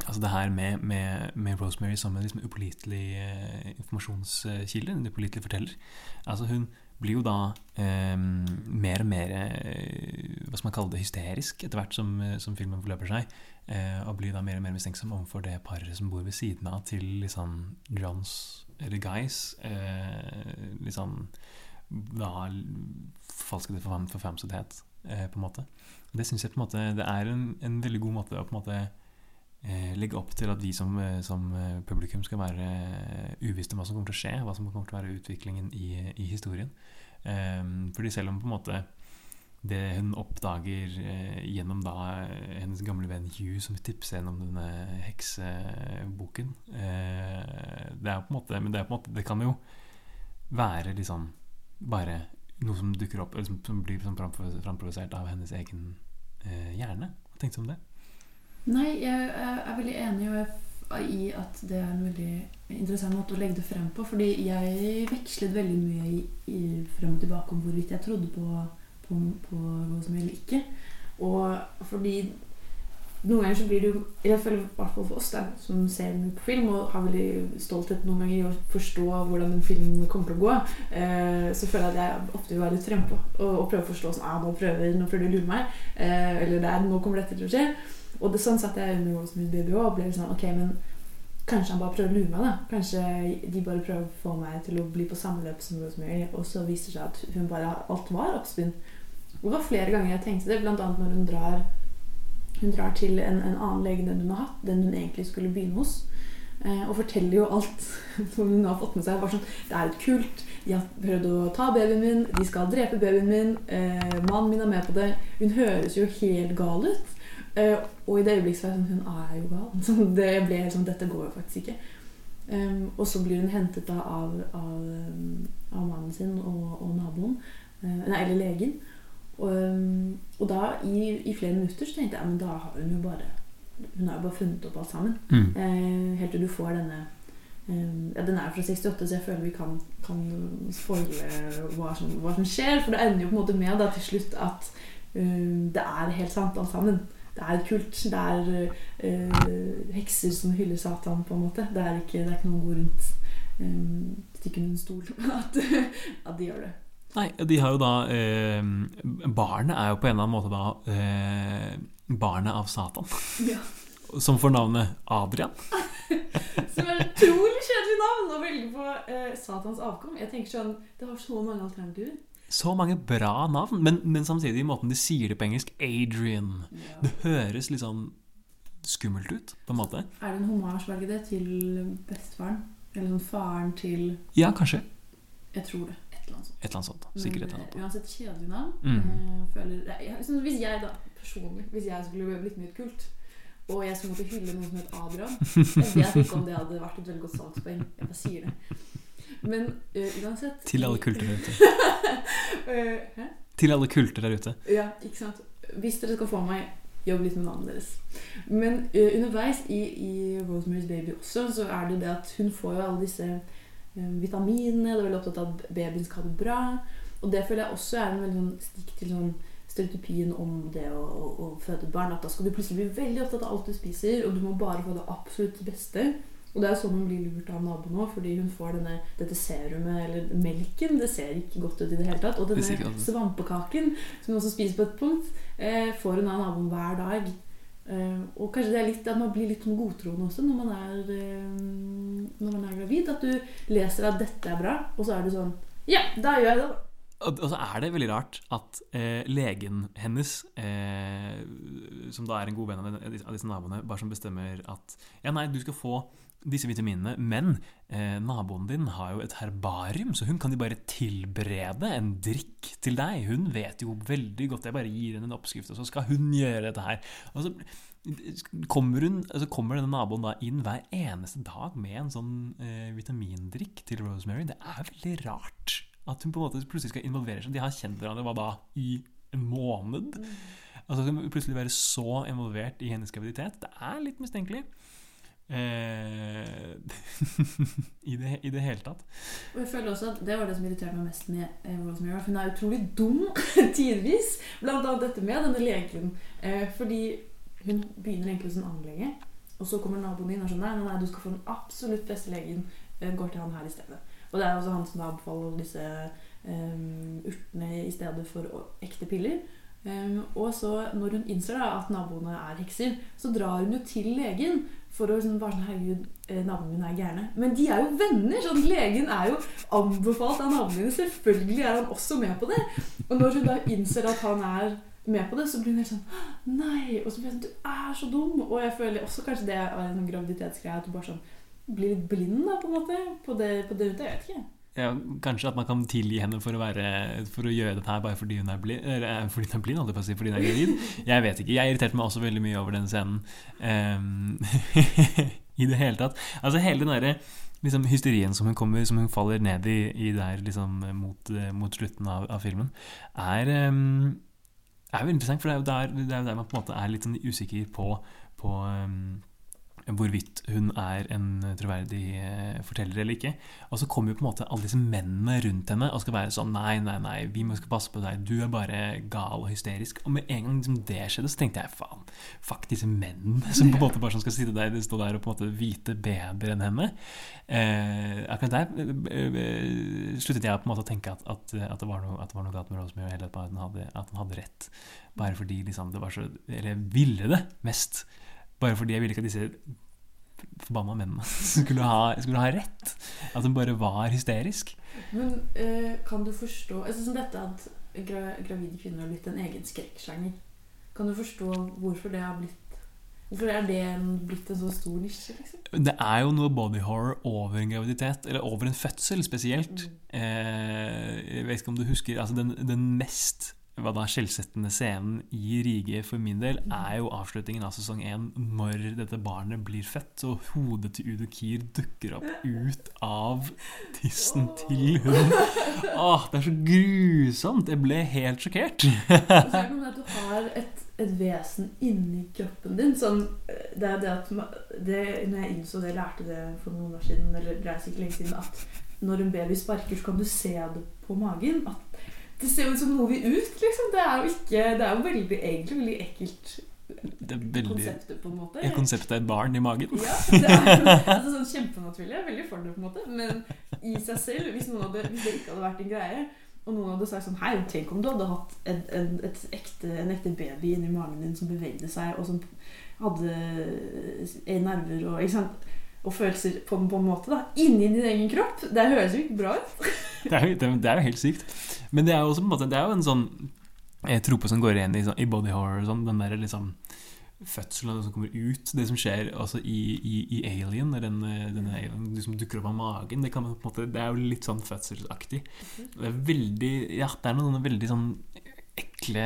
Altså det her med, med, med Rosemary som en liksom upålitelig eh, informasjonskilde, en upålitelig forteller. Altså hun blir jo da eh, mer og mer eh, hva skal man kalle det, hysterisk etter hvert som, eh, som filmen forløper seg. Eh, og blir da mer og mer mistenksom overfor det paret som bor ved siden av til liksom Johns, eller Guys. Eh, liksom da forfalskede forfam, forfamsethet, eh, på en måte. Det syns jeg på en måte det er en, en veldig god måte å på en måte legge opp til at vi som, eh, som eh, publikum skal være uvisst om hva som kommer til å skje, hva som kommer til å være utviklingen i, i historien. Eh, fordi selv om på en måte det hun oppdager eh, gjennom da eh, hennes gamle venn Hugh som tipser henne om denne hekseboken eh, Det er på en måte Men det, er på en måte, det kan jo være liksom bare noe som dukker opp, eller som, blir sånn framprovosert av hennes egen eh, hjerne. Hva tenker du om det? Nei, jeg er veldig enig i at det er en veldig interessant måte å legge det frem på. Fordi jeg vekslet veldig mye frem og tilbake om hvorvidt jeg trodde på, på, på som eller ikke. Og fordi noen ganger så blir du i hvert fall for oss da, som ser på film og har veldig stolthet noen ganger i å forstå hvordan en film kommer til å gå, eh, så føler jeg at jeg ofte vil være litt frempå og, og prøve å forstå sånn ah, nå prøver, nå prøver du å lure meg. Eh, eller det er, nå kommer dette til å skje. Og det, sånn satt jeg under min Baby også, og ble sånn Ok, men kanskje han bare prøver å lure meg, da. Kanskje de bare prøver å få meg til å bli på samme løp som Rosemary, og så viser det seg at hun bare alt var oppspinn. Og det var flere ganger jeg tenkte det, annet når hun drar hun drar til en, en annen lege enn hun har hatt, den hun egentlig skulle begynne hos. Eh, og forteller jo alt (laughs) som hun har fått med seg. Bare sånn, det er et kult, de har prøvd å ta babyen min, de skal drepe babyen min, eh, mannen min er med på det. Hun høres jo helt gal ut. Eh, og i det øyeblikket så er jeg sånn Hun er jo gal. (laughs) Så det ble helt sånn Dette går jo faktisk ikke. Um, og så blir hun hentet da av, av, um, av mannen sin og, og naboen. Uh, nei, eller legen. Og, um, og da, i, i flere minutter, så tenkte jeg men da har hun jo bare Hun har jo bare funnet opp alt sammen. Mm. Uh, helt til du får denne um, ja, Den er fra 68, så jeg føler vi kan, kan spoile hva som, hva som skjer. For det ender jo på en måte med da, til slutt at det er helt sant alt sammen. Det er kult. Det er eh, hekser som hyller Satan, på en måte. Det er ikke, det er ikke noe å gå rundt um, under en stol (laughs) at, at de gjør det. Nei, de har jo da eh, Barnet er jo på en eller annen måte da eh, barnet av Satan. Ja. (laughs) Som får navnet Adrian. (laughs) Som er et utrolig kjedelig navn å velge på eh, Satans avkom. Jeg tenker sånn, Det har så mange alternativer. Så mange bra navn, men, men samtidig i måten de sier det på engelsk Adrian. Det høres litt sånn skummelt ut, på en måte. Er det en hommage velger det, til bestefaren? Eller sånn faren til Ja, kanskje. Jeg tror det. Et eller annet sånt. Et eller annet sånt. Sikkert et eller annet. Eh, Uansett kjedelig navn. Mm. eh, føler, jeg, liksom, hvis jeg da, personlig Hvis jeg skulle blitt med i et kult, og jeg skulle måtte hylle noen som het Adrian (laughs) Jeg vet ikke om det hadde vært et veldig godt salgspoeng. Jeg bare sier det. Men uh, uansett Til alle kulter der ute. (laughs) uh? Til alle kulter der ute. Ja, ikke sant. Hvis dere skal få meg, jobb litt med navnet deres. Men uh, underveis i, i Rosemary's Baby også, så er det det at hun får jo alle disse vitaminene. Det er veldig opptatt av at babyen skal ha det bra. Og det føler jeg også er en veldig sånn stikk til sånn stereotypien om det å, å, å føde barn. At da skal du plutselig bli veldig opptatt av alt du spiser, og du må bare få det absolutt beste. Og det er sånn hun blir lurt av naboen òg, fordi hun får denne, dette serumet, eller melken. Det ser ikke godt ut i det hele tatt. Og denne svampekaken, som hun også spiser på et punkt, eh, får hun av naboen hver dag. Eh, og kanskje det er litt at man blir litt sånn godtroende også når man er, eh, når man er gravid. At du leser at dette er bra, og så er du sånn Ja, da gjør jeg det, da. Og så er det veldig rart at eh, legen hennes, eh, som da er en god venn av disse naboene, bare som bestemmer at ja, nei, du skal få disse vitaminene, men eh, naboen din har jo et herbarium, så hun kan jo bare tilberede en drikk til deg. Hun vet jo veldig godt. Jeg bare gir henne en oppskrift, og så skal hun gjøre dette her. Og så kommer, hun, altså kommer denne naboen da inn hver eneste dag med en sånn eh, vitamindrikk til Rosemary. Det er veldig rart at hun på en måte plutselig skal involvere seg. De har kjent hverandre hva da, i en måned. Altså skal hun plutselig være så involvert i hennes graviditet. Det er litt mistenkelig. Eh, (laughs) I, det, I det hele tatt. Og jeg føler også at Det var det som irriterte meg mest med Rosemary. Hun er utrolig dum (laughs) tidvis. Blant annet dette med denne legen. Eh, fordi hun begynner egentlig som anlege, og så kommer naboen din og sånn nei, nei, du skal få den absolutt beste legen. Eh, går til han her i stedet. Og det er også han som da anbefaler disse um, urtene i stedet for ekte piller. Um, og så når hun innser da at naboene er hekser, så drar hun jo til legen for å liksom, bare sånn Herregud, eh, naboene mine er gærne. Men de er jo venner! sånn Legen er jo anbefalt av naboene dine. Selvfølgelig er han også med på det. Og når hun da innser at han er med på det, så blir hun helt sånn Nei! Og så blir hun sånn Du er så dum! Og jeg føler også kanskje det er en graviditetsgreie at du bare sånn blir litt blind da, på en måte. På det, på det. Jeg vet ikke. Ja, kanskje at man kan tilgi henne for å, være, for å gjøre dette her bare fordi hun er blind, eh, fordi hun er blind, holdt jeg fordi hun er gravid. Jeg vet ikke. Jeg irriterte meg også veldig mye over den scenen. Um, (laughs) I det hele tatt. Altså hele den derre liksom, hysterien som hun kommer Som hun faller ned i, i der liksom, mot, eh, mot slutten av, av filmen, er um, er jo interessant, for det er jo der, er der man på en måte er litt sånn usikker på, på ehm, hvorvidt hun er en troverdig eh, forteller eller ikke. Og så kommer jo på en måte alle disse mennene rundt henne og skal være sånn Nei, nei, nei, vi må skal passe på deg. Du er bare gal og hysterisk. Og med en gang liksom det skjedde, så tenkte jeg faen, fuck disse mennene som på en måte bare sånn skal sitte der, stå der og på en måte vite bedre enn henne. Eh, akkurat der eh, eh, sluttet jeg på en måte å tenke at, at, at, det, var noe, at det var noe galt med Rosemary, eller at han hadde, at han hadde rett. Bare fordi liksom det var så Eller ville det mest. Bare fordi jeg ville ikke at disse forbanna mennene (laughs) skulle ha, skulle ha rett. At hun bare var hysterisk. Men uh, kan du forstå altså, Som dette at gra gravide kvinner har blitt en egen skrekksjanger. Kan du forstå hvorfor det har blitt Hvorfor er det en, blitt en så stor nisje? liksom? Det er jo noe body horror over en graviditet, eller over en fødsel spesielt. Eh, jeg vet ikke om du husker altså den, den mest hva da, skjellsettende scenen i Rige for min del er jo avslutningen av sesong én, når dette barnet blir født, og hodet til Udo Kier dukker opp ut av tissen til hun. Åh, det er så grusomt! Jeg ble helt sjokkert. Er du har et, et vesen inni kroppen din. Sånn, det er det at det, Når jeg innså det, lærte det for noen år siden, eller det er sikkert lenge siden, at når en baby sparker, så kan du se det på magen. At det ser ut som noe vi ut, liksom. Det er jo ikke Det er jo veldig, egentlig veldig ekkelt Det veldig konseptet, på en måte. ja, Konseptet er et barn i magen. Ja, det er (laughs) altså, sånn kjempenaturlig. Jeg er veldig for det, på en måte. Men i seg selv, hvis, hadde, hvis det ikke hadde vært en greie, og noen hadde sagt sånn Hei, tenk om du hadde hatt en, en, et ekte, en ekte baby inni magen din som bevegde seg, og som hadde eh, nerver og, ikke sant? Og følelser på, på en måte da, inni din egen kropp. Det høres jo ikke bra ut. (laughs) Det er, det, det er jo helt sykt. Men det er jo også på en måte Det er jo en sånn eh, trope som går igjen i, sånn- i body horror sånn. Den der liksom fødselen som kommer ut. Det som skjer altså i, i, i Alien, når den, eh, denne alien liksom dukker opp av magen. Det, kan måte, det er jo litt sånn fødselsaktig. Det er veldig Ja, det er noen veldig sånn ekle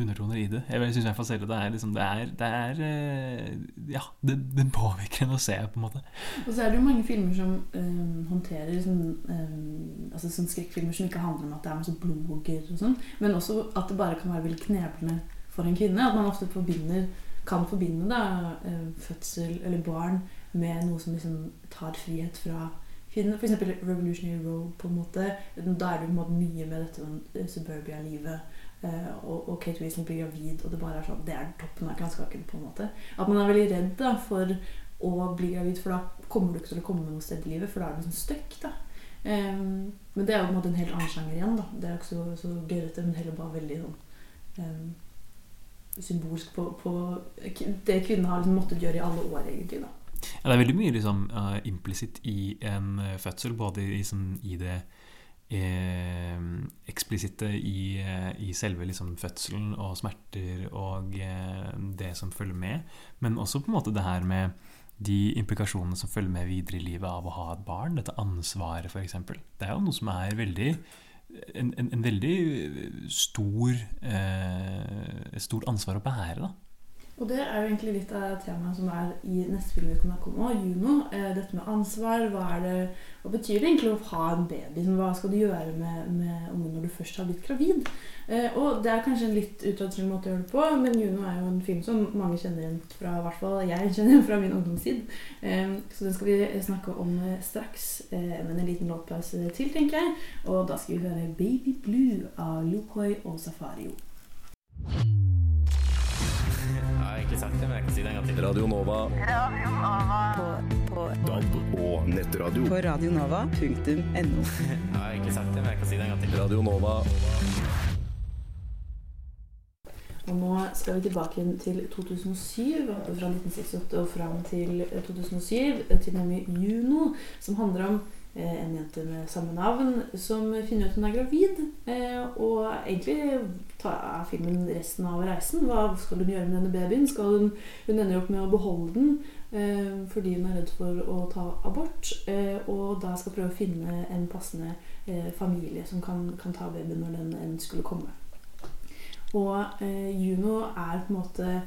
undertoner i det. Jeg syns i hvert fall selv det er liksom Det er, det er eh, Ja, det, det påvirker en å se, på en måte. Og så er det jo mange filmer som øh, håndterer sånn, øh, altså sånn skrekkfilmer som ikke handler om at det er masse blodgger og sånn, men også at det bare kan være veldig kneblende for en kvinne. At man ofte forbinder, kan forbinde da, øh, fødsel eller barn med noe som liksom tar frihet fra kvinnen. F.eks. Revolutionary Road. på en måte. Da er det på mye med dette med suburbia-livet. eh, og, og Kate Winslet blir gravid, og det bare er sånn Det er toppen av granskaken. At man er veldig redd da, for å bli gravid, for da kommer du ikke til å komme noe sted i livet, for da er du sånn stuck. da. Um, men det er jo på en måte en helt annen sjanger igjen. da. Det er ikke så, så gørrete, men heller bare veldig sånn um, symbolsk på, på det kvinnen har liksom måttet gjøre i alle år, egentlig. da. Ja, det er veldig mye liksom, uh, implisitt i en uh, fødsel, både i, sånn, i det eh, eksplisitte i, eh, i, selve liksom, fødselen og smerter og eh, det som følger med, men også på en måte det her med de implikasjonene som følger med videre i livet av å ha et barn. Dette ansvaret, f.eks. Det er jo noe som er veldig en, en, en veldig stor eh, stort ansvar å bære. da og det er jo egentlig litt av temaet som er i neste film vi kommer til å komme, Juno. Eh, dette med ansvar. Hva, er det, hva betyr det egentlig å ha en baby? Hva skal du gjøre med, med ungen når du først har blitt gravid? Eh, og det er kanskje en litt utradisjonell måte å gjøre det på, men Juno er jo en film som mange kjenner igjen fra i hvert fall jeg kjenner igjen fra min ungdomstid. Eh, så den skal vi snakke om straks, men en liten låtpause til, tenker jeg. Og da skal vi høre 'Baby Blue' av Lokoi og Safario. Jeg har egentlig sagt det, men jeg kan si det en gang til. Radio Nova. Radio Nova. På, på DAB og nettradio. På radionova.no. (laughs) jeg har egentlig sagt det, men jeg kan si det en gang til. Radio Nova. Og nå skal vi tilbake til 2007, fra 1968 og fram til 2007, til nemlig Juno, som handler om Eh, en jente med samme navn som finner ut at hun er gravid. Eh, og egentlig tar filmen resten av reisen. Hva skal hun gjøre med denne babyen? Skal hun, hun ender opp med å beholde den eh, fordi hun er redd for å ta abort. Og da skal prøve å finne en passende familie som kan, kan ta babyen når den enn skulle komme. Og Juno er på en måte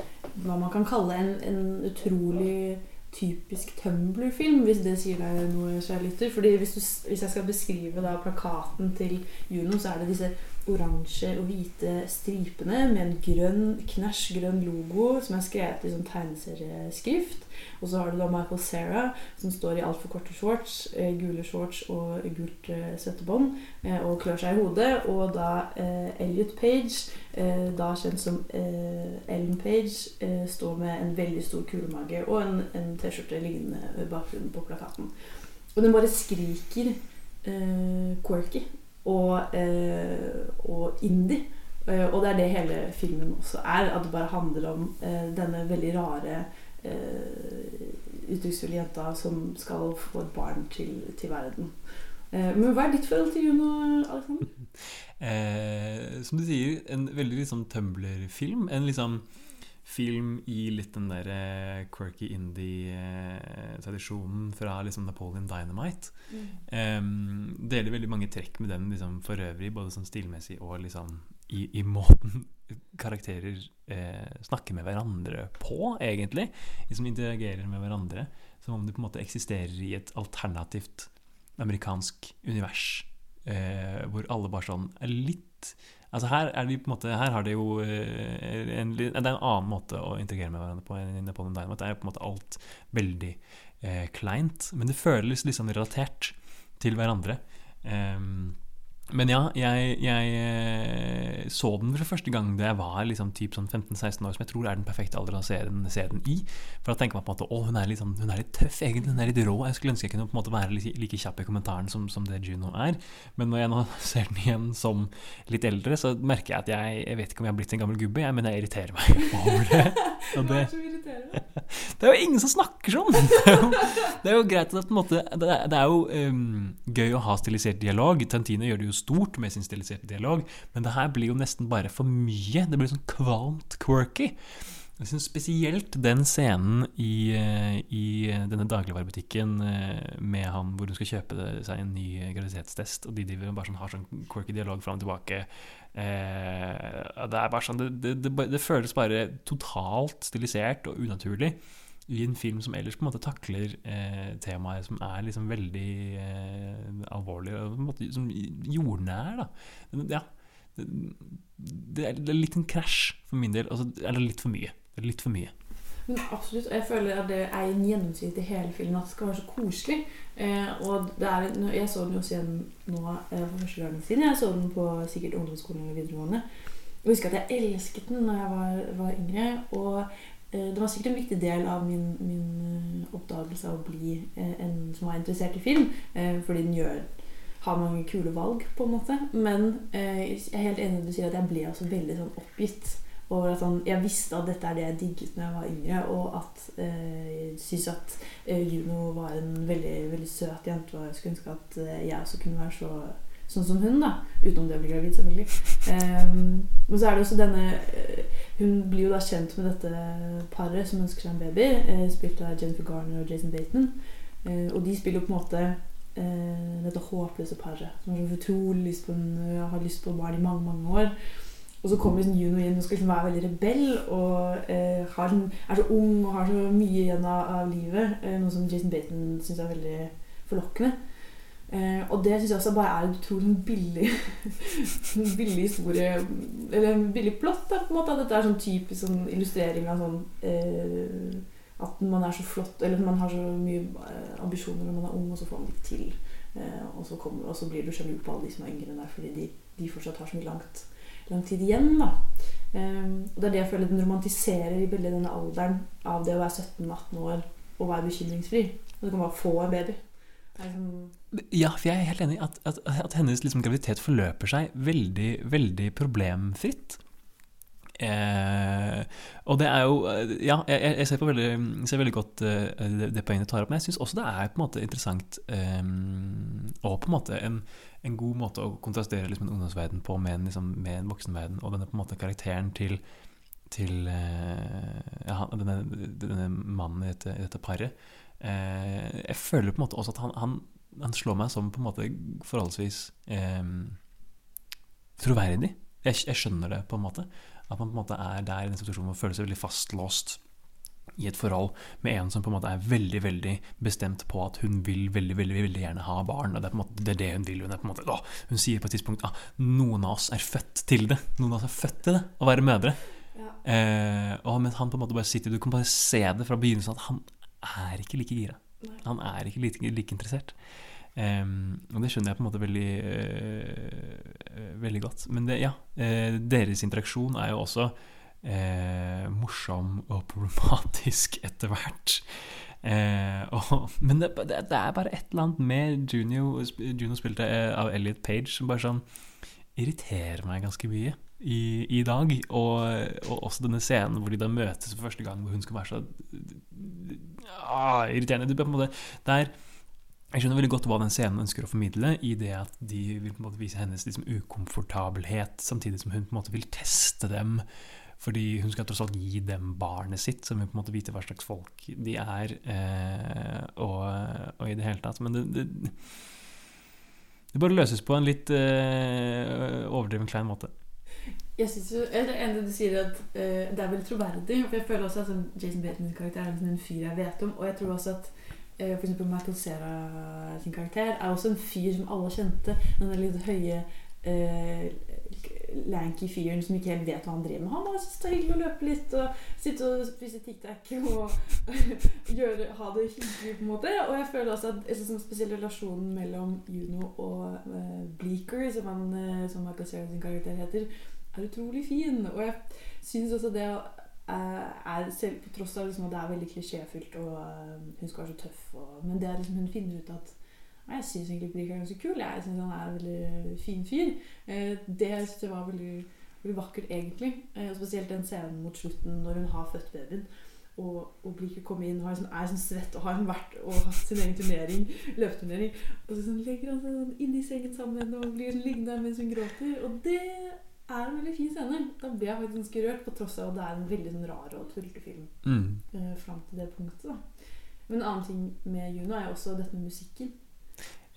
hva man kan kalle en, en utrolig typisk Tumblr-film, hvis det sier deg noe, kjære lytter. Fordi hvis, du, hvis, jeg skal beskrive da plakaten til Juno, så er det disse oransje og hvite stripene med en grønn, knæsj grønn logo som er skrevet i sånn tegneserieskrift. Og så har du da Michael Sarah, som står i altfor korte shorts, eh, gule shorts og gult eh, svettebånd, eh, og klør seg i hodet. Og da eh, Elliot Page, eh, da kjent som eh, Ellen Page, står med en veldig stor kulemage og en, en T-skjorte lignende bakgrunnen på plakaten. Og den bare skriker quirky og, og indie. og det er det hele filmen også er. At det bare handler om denne veldig rare eh, uttrykksfulle jenta som skal få et barn til, til verden. Eh, men hva er ditt forhold til Juno, Alexander? (laughs) Eh, som du sier, en veldig liksom Tumbler-film. En liksom film i litt den der uh, quirky indie-tradisjonen fra liksom Napoleon Dynamite. Mm. Um, deler veldig mange trekk med den liksom, for øvrig, både sånn stilmessig og liksom i, i måten (laughs) karakterer eh, snakker med hverandre på, egentlig. Som interagerer med hverandre. Som om de på en måte eksisterer i et alternativt amerikansk univers. Eh, hvor alle bare sånn er litt Altså her er de på en måte Her har de jo eh, en, Det er en annen måte å interagere med hverandre på enn på den Dynamite. Det er på en måte alt veldig eh, kleint. Men det føles liksom relatert til hverandre. Um, men ja, jeg, jeg, eh, så den for første gang da jeg var liksom, typ sånn 15-16 år, som jeg tror er den perfekte alderen å se den, se den, i. For da tenker man på en måte å, hun er, litt, sånn, hun er litt tøff, egentlig. Hun er litt rå. Jeg skulle ønske jeg kunne på en måte være like, like kjapp i kommentaren som, som, det Juno er. Men når jeg nå (laughs) ser den igjen som litt eldre, så merker jeg at jeg, jeg vet ikke om jeg har blitt en gammel gubbe, jeg, men jeg irriterer meg (laughs) over det. (laughs) Og det, (laughs) det er jo ingen som snakker sånn! (laughs) Det er jo, greit at måte, det, er, det er jo um, gøy å ha stilisert dialog. Tantine gjør det jo stort med sin stiliserte dialog, men det her blir jo nesten bare for mye. Det blir sånn kvalmt quirky. Jeg synes Spesielt den scenen i, eh, i denne dagligvarebutikken eh, med han hvor hun skal kjøpe seg en ny graviditetstest, og de driver bare sånn, har sånn quirky dialog fram og tilbake. Eh, det, er bare sånn, det, det, det, føles bare totalt stilisert og unaturlig i en film som ellers på en måte takler eh, temaer som er liksom veldig eh, alvorlige og på en måte som jordnær. da ja, det, det er litt en krasj for min del. Altså, eller litt for mye. Det er litt for mye. Men absolutt. Jeg føler at det er en gjennomsnitt i hele filmen at det skal være så koselig. Eh, og er, jeg så den jo også igjen nå eh, for første gang siden. Jeg så den på sikkert ungdomsskolen eller videregående. Jeg husker at jeg elsket den da jeg var, var yngre. Og Eh, det var sikkert en viktig del av min, min eh, oppdagelse av å bli eh, en som var interessert i film. Fordi den gjør, har mange kule valg, på en måte. Men jeg er helt enig når du sier at jeg ble også veldig sånn oppgitt over at han, jeg visste at dette er det jeg digget når jeg var yngre, og at eh, jeg syns at eh, Juno var en veldig, veldig søt jente, og jeg skulle ønske at eh, jeg også kunne være så sånn som hun, da. Utenom det å bli gravid, selvfølgelig. Ehm, men så er det også denne eh, Hun blir jo da kjent med dette paret som ønsker seg en baby, eh, spilt av Jennifer Garner og Jason Baton. Eh, og de spiller jo på en måte eh, dette håpløse paret som har så utrolig lyst på en, har lyst på barn i mange, mange år. Og så kommer liksom Juno inn og skal liksom være veldig rebell og eh, sånn- er så ung og har så mye igjen av, av livet. Eh, noe som Jason Baton syns er veldig forlokkende. Eh, og det syns jeg også bare er en utrolig sånn billig (laughs) billig historie Eller en billig plott. Da, på en måte, at Dette er sånn typisk sånn illustrering av sånn eh, At man er så flott Eller man har så mye eh, ambisjoner når man er ung, og så får man det til. Eh, og, så kommer, og så blir du sjalu på alle de som er yngre enn deg, fordi de, de fortsatt har så mye langt, lang tid igjen. da eh, og Det er det jeg føler den romantiserer i veldig denne alderen av det å være 17-18 år og være bekymringsfri. Og du kan bare få en baby. Sånn Ja, for jeg er helt enig i at, at, at hennes liksom, graviditet forløper seg veldig, veldig problemfritt. Eh, og det er jo Ja, jeg, jeg ser, veldig, ser, veldig, godt eh, det, det, poenget du tar opp, men jeg syns også det er på en måte interessant eh, og på en måte en, en, god måte å kontrastere liksom, en ungdomsverden på med en, liksom, med en voksenverden, og denne på en måte karakteren til, til eh, ja, denne, denne, mannen i dette, i dette paret. Eh, jeg føler på en måte også at han, han, han slår meg som på en måte forholdsvis eh, troverdig. Jeg, jeg, skjønner det, på en måte. At man på en måte er der i den situasjonen man føler seg veldig fastlåst i et forhold med en som på en måte er veldig veldig bestemt på at hun vil veldig veldig, veldig gjerne ha barn. og Det er på en måte det, er det hun vil. Hun, er på en måte, å, hun sier på et tidspunkt at ah, noen av oss er født til det. Noen av oss er født til det, å være mødre. Ja. Eh, og men han på en måte bare sitter Du kan bare se det fra begynnelsen at han er ikke like gira. Han er ikke like, like interessert. Um, og det skjønner jeg på en måte veldig, uh, veldig godt. Men det, ja, uh, deres interaksjon er jo også uh, morsom og problematisk (laughs) etter hvert. (laughs) Og, men det, det, det, er bare et eller annet med Juno, Juno spilte av Elliot Page som bare sånn irriterer meg ganske mye i, i dag. Og, og, også denne scenen hvor de da møtes for første gang, hvor hun skal være så ah, irriterende. Det, på en måte, der, jeg skjønner veldig godt hva den scenen ønsker å formidle, i det at de vil på en måte vise hennes liksom, ukomfortabelhet, samtidig som hun på en måte vil teste dem. Fordi hun skal tross alt gi dem barnet sitt, som vil på en måte vite hva slags folk de er. Eh, og, og, i det hele tatt. Men det, det, det bare løses på en litt eh, overdreven klein måte. Jeg synes jo, Det ene du sier at eh, det er veldig troverdig. For jeg føler også at sånn, Jason Batons karakter er liksom en fyr jeg vet om. Og jeg tror også at uh, for eksempel Michael Cera sin karakter er også en fyr som alle kjente. Den litt høye uh, lanky fyren som ikke helt vet hva han driver med. Han bare syns det er hyggelig å løpe litt og sitte og spise tic-tac og (laughs) gjøre, ha det hyggelig, på en måte. Og jeg føler også at sånn synes spesielt relasjonen mellom Juno og uh, Bleaker, som, han, uh, som Michael Cera sin karakter heter, er utrolig fin. Og jeg syns også det er selv på tross av liksom at det er veldig klisjéfylt, og uh, hun skal være så tøff, og, men det er liksom hun finner ut at jeg syns egentlig Bleak er ganske kul. Jeg syns han er en veldig fin fyr. Eh, det synes jeg var veldig, veldig vakkert, egentlig. Eh, spesielt den scenen mot slutten når hun har født babyen. Og, og ikke kommer inn og sånn, er sånn svett og har vært og hatt sin egen turnering, løpeturnering. Og så sånn, legger han seg sånn inni sengen sammen og blir liggende mens hun gråter. Og det er en veldig fin scene. Da blir jeg faktisk ganske rørt, på tross av at det er en veldig sånn rar og tullete film. Mm. Uh, fram til det punktet. da. Men en annen ting med Juno er jo også dette med musikken.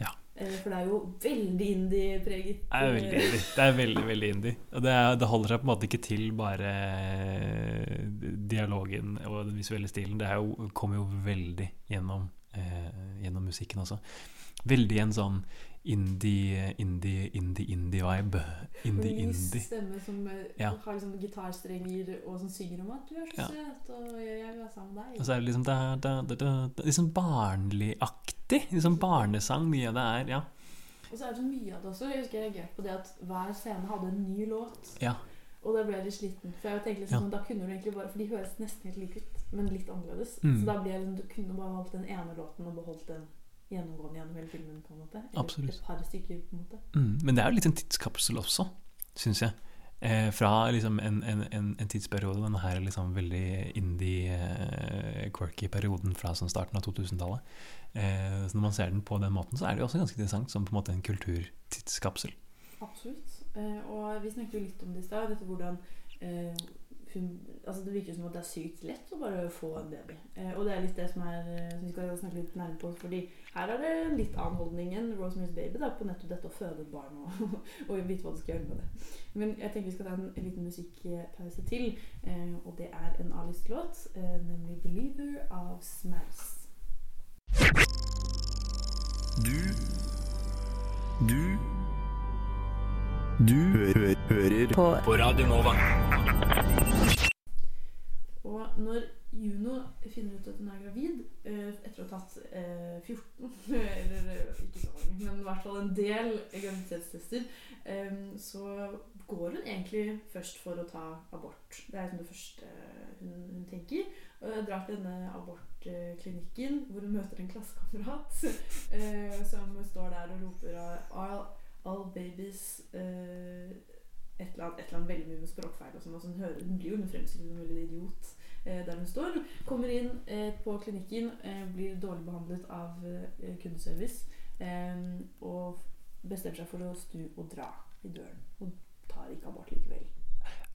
Ja. Uh, for det er jo veldig indie-preget. Det er veldig indie. (laughs) Det er veldig, veldig indie. Og det, er, det, holder seg på en måte ikke til bare dialogen og den visuelle stilen. Det jo, kommer jo veldig gjennom, uh, gjennom musikken også. Veldig en sånn indie, indie, indie, indie-vibe. Indie, indie. stemme som eh, ja. har liksom gitarstrenger og som synger om at 'du er så ja. søt', og 'jeg vil være sammen med deg'. Og så er det liksom, da, da, da, da liksom barnligaktig. Liksom barnesang, mye av det er. ja Og så er det så mye av det også. Jeg husker jeg reagerte på det at hver scene hadde en ny låt. Ja. Og da ble jeg litt sliten. For jeg tenkte liksom, ja. Sånn, da kunne du egentlig bare For de høres nesten helt like ut, men litt annerledes. Mm. Så da ble jeg liksom, du kunne bare valgt den ene låten og beholdt den gjennomgående gjennom hele filmen. på en måte Absolutt. et par stykker på en måte mm, Men det er jo litt en tidskapsel også, syns jeg. Eh, fra liksom en, en, en, en tidsperiode, denne her liksom veldig indie-quirky perioden fra sånn starten av 2000-tallet. Eh, så når man ser den på den måten, så er det jo også ganske interessant som på en måte en kulturtidskapsel. Absolutt. Eh, og vi snakket jo litt om det i stad, dette hvordan eh, hun, altså Det virker som at det er sykt lett å bare få en baby. Eh, og det er litt det som er eh, som vi skal snakke litt nærmere på. Fordi her er det en litt annen holdning enn Rosemary's Baby da, på nettopp dette å føde et barn og, (laughs) og vite hva du skal gjøre med det. Men jeg tenker vi skal ta en, en liten musikkpause til. Eh, og det er en A-listelåt, eh, nemlig 'Believer' av Smaus. Du Du Du hø hører På På Radio Nova. Når Juno finner ut at hun er gravid, eh, etter å ha tatt eh, 14 (laughs) Eller eh, ikke så mange, men i hvert fall en del graviditetstester, eh, så går hun egentlig først for å ta abort. Det er liksom det første hun, hun tenker. Og jeg drar til denne abortklinikken, hvor hun møter en klassekamerat (laughs) eh, som står der og roper all, all babies eh, et eller, annet, et eller annet veldig mye med språkfeil. og sånn, og så hun, hører, hun blir jo fremstilt som en veldig idiot eh, der hun står. Kommer inn eh, på klinikken, eh, blir dårlig behandlet av eh, kundeservice eh, og bestemmer seg for å stu og dra i døren. Og tar ikke abort likevel.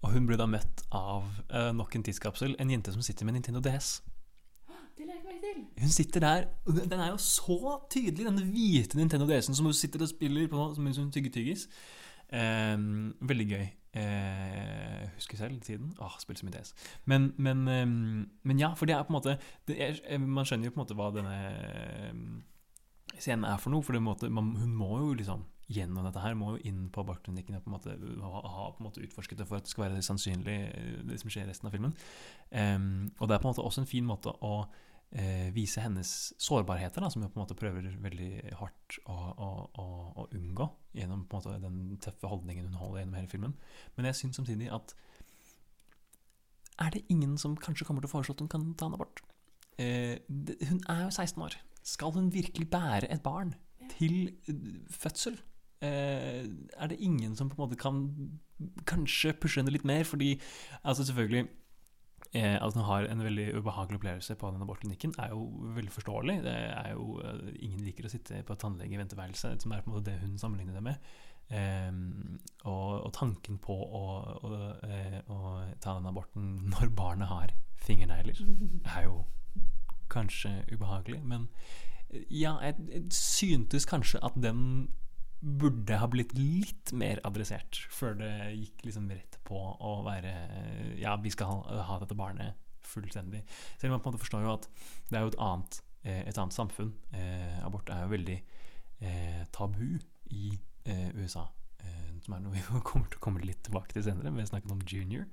Og hun blir da møtt av eh, nok en tidskapsel, en jente som sitter med Nintendo DS. Det la jeg ikke merke til. Hun sitter der, og den er jo så tydelig, denne hvite Nintendo DS-en som hun sitter og spiller på mens hun tygger tyggis. Um, veldig gøy. Eh, husker selv tiden. Åh, spilte så mye DS. Men, men, eh, men ja, for det er på en måte er, eh, Man skjønner jo på en måte hva denne eh, scenen er for noe. For måte, man, hun må jo liksom gjennom dette her, må jo inn på abortklinikken og på en måte ha på en måte utforsket det for at det skal være sannsynlig, eh, det som skjer i resten av filmen. Um, og det er på en måte også en fin måte å eh, vise hennes sårbarheter, da, som hun på en måte prøver veldig hardt å, å, å, å unngå gjennom måte den tøffe holdningen hun holder gjennom hele filmen. Men jeg syns samtidig at er det ingen som kanskje kommer til å foreslå at hun kan ta en abort? Eh, det, hun er jo 16 år. Skal hun virkelig bære et barn til eh, fødsel? Eh, er det ingen som på en måte kan kanskje pushe henne litt mer? Fordi altså selvfølgelig at hun har en veldig ubehagelig opplevelse på den abortklinikken, er jo veldig forståelig. Det er jo, eh, Ingen liker å sitte på et tannlegeventeværelse, som er på en måte det hun sammenligner det med. Eh, og, og tanken på å, å, eh, å ta den aborten når barnet har fingernegler, er jo kanskje ubehagelig. Men eh, ja, jeg, jeg syntes kanskje at den burde ha blitt litt mer adressert før det gikk liksom rett på å være Ja, vi skal ha, ha dette barnet fullstendig. Selv om man på en måte forstår jo at det er jo et annet, eh, et annet samfunn. Eh, abort er jo veldig eh, tabu i eh, USA. eh, som er noe vi (laughs) kommer til å komme litt tilbake til senere. Vi har snakket om junior.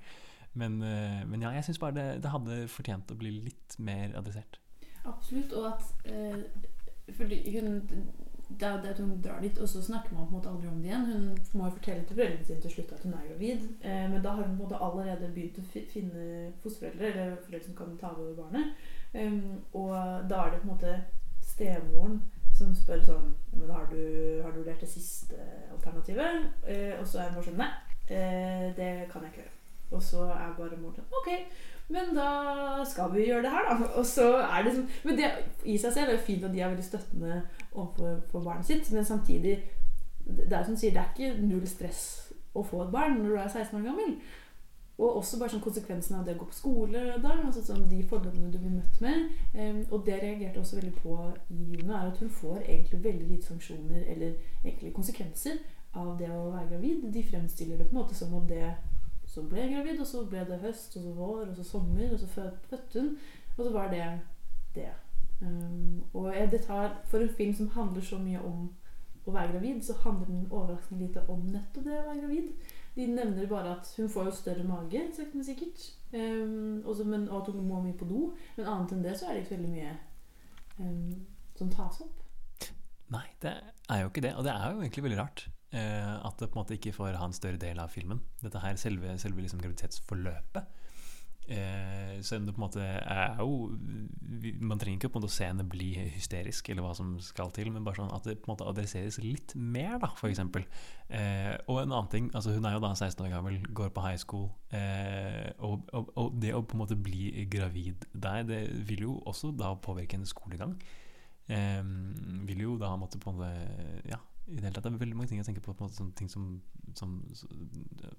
Men, men ja, jeg syns bare det, det hadde fortjent å bli litt mer adressert. Absolutt. Og at Fordi hun det er at hun drar dit, og så snakker man på en måte aldri om det igjen. Hun må jo fortelle til foreldrene sine til slutt at hun er gravid. Eh, men da har hun på en måte allerede begynt å fi- finne fosterforeldre, eller foreldre som kan ta over barnet. Um, og da er det på en måte stemoren som spør sånn men har, du, har du vurdert det siste alternativet? Eh, og så er mor sånn Nei, eh, det kan jeg ikke gjøre. Og så er bare mor sånn Ok, men da skal vi gjøre det her, da. Og så er det sånn Men det i seg selv er jo fint at de er veldig støttende overfor for barnet sitt, men samtidig Det er som sier, det er ikke null stress å få et barn når du er 16 år gammel. Og også bare sånn konsekvensen av det å gå på skole da, altså sånn de fordommene du blir møtt med. Um, og det reagerte også veldig på i Juno, er at hun får egentlig veldig lite sanksjoner eller egentlig konsekvenser av det å være gravid. De fremstiller det på en måte som om det så ble jeg gravid, og så ble det høst, og så vår, og så sommer, og så fødte hun. Og så var det det. Um, og det tar, for en film som handler så mye om å være gravid, så handler den overraskende lite om nettopp det å være gravid. De nevner bare at hun får jo større mage, sakte, men sikkert. Um, også, men, og at hun må mye på do. Men annet enn det så er det ikke veldig mye um, som tas opp. Nei, det er jo ikke det. Og det er jo egentlig veldig rart. Uh, at det på en måte ikke får ha en større del av filmen. Dette her, selve, selve liksom graviditetsforløpet. Eh, selv om det på en måte er jo Man trenger ikke på en måte å se henne bli hysterisk, eller hva som skal til, men bare sånn at det på en måte adresseres litt mer, da, eksempel. Eh, og en annen ting, altså hun er jo da 16 år gammel, går på high school, eh, og, og, og det å på en måte bli gravid der, det vil jo også da påvirke hennes skolegang. Eh, vil jo da måtte på en måte Ja, i det hele tatt. Det er veldig mange ting jeg tenker på, på en måte, sånne ting som, som, som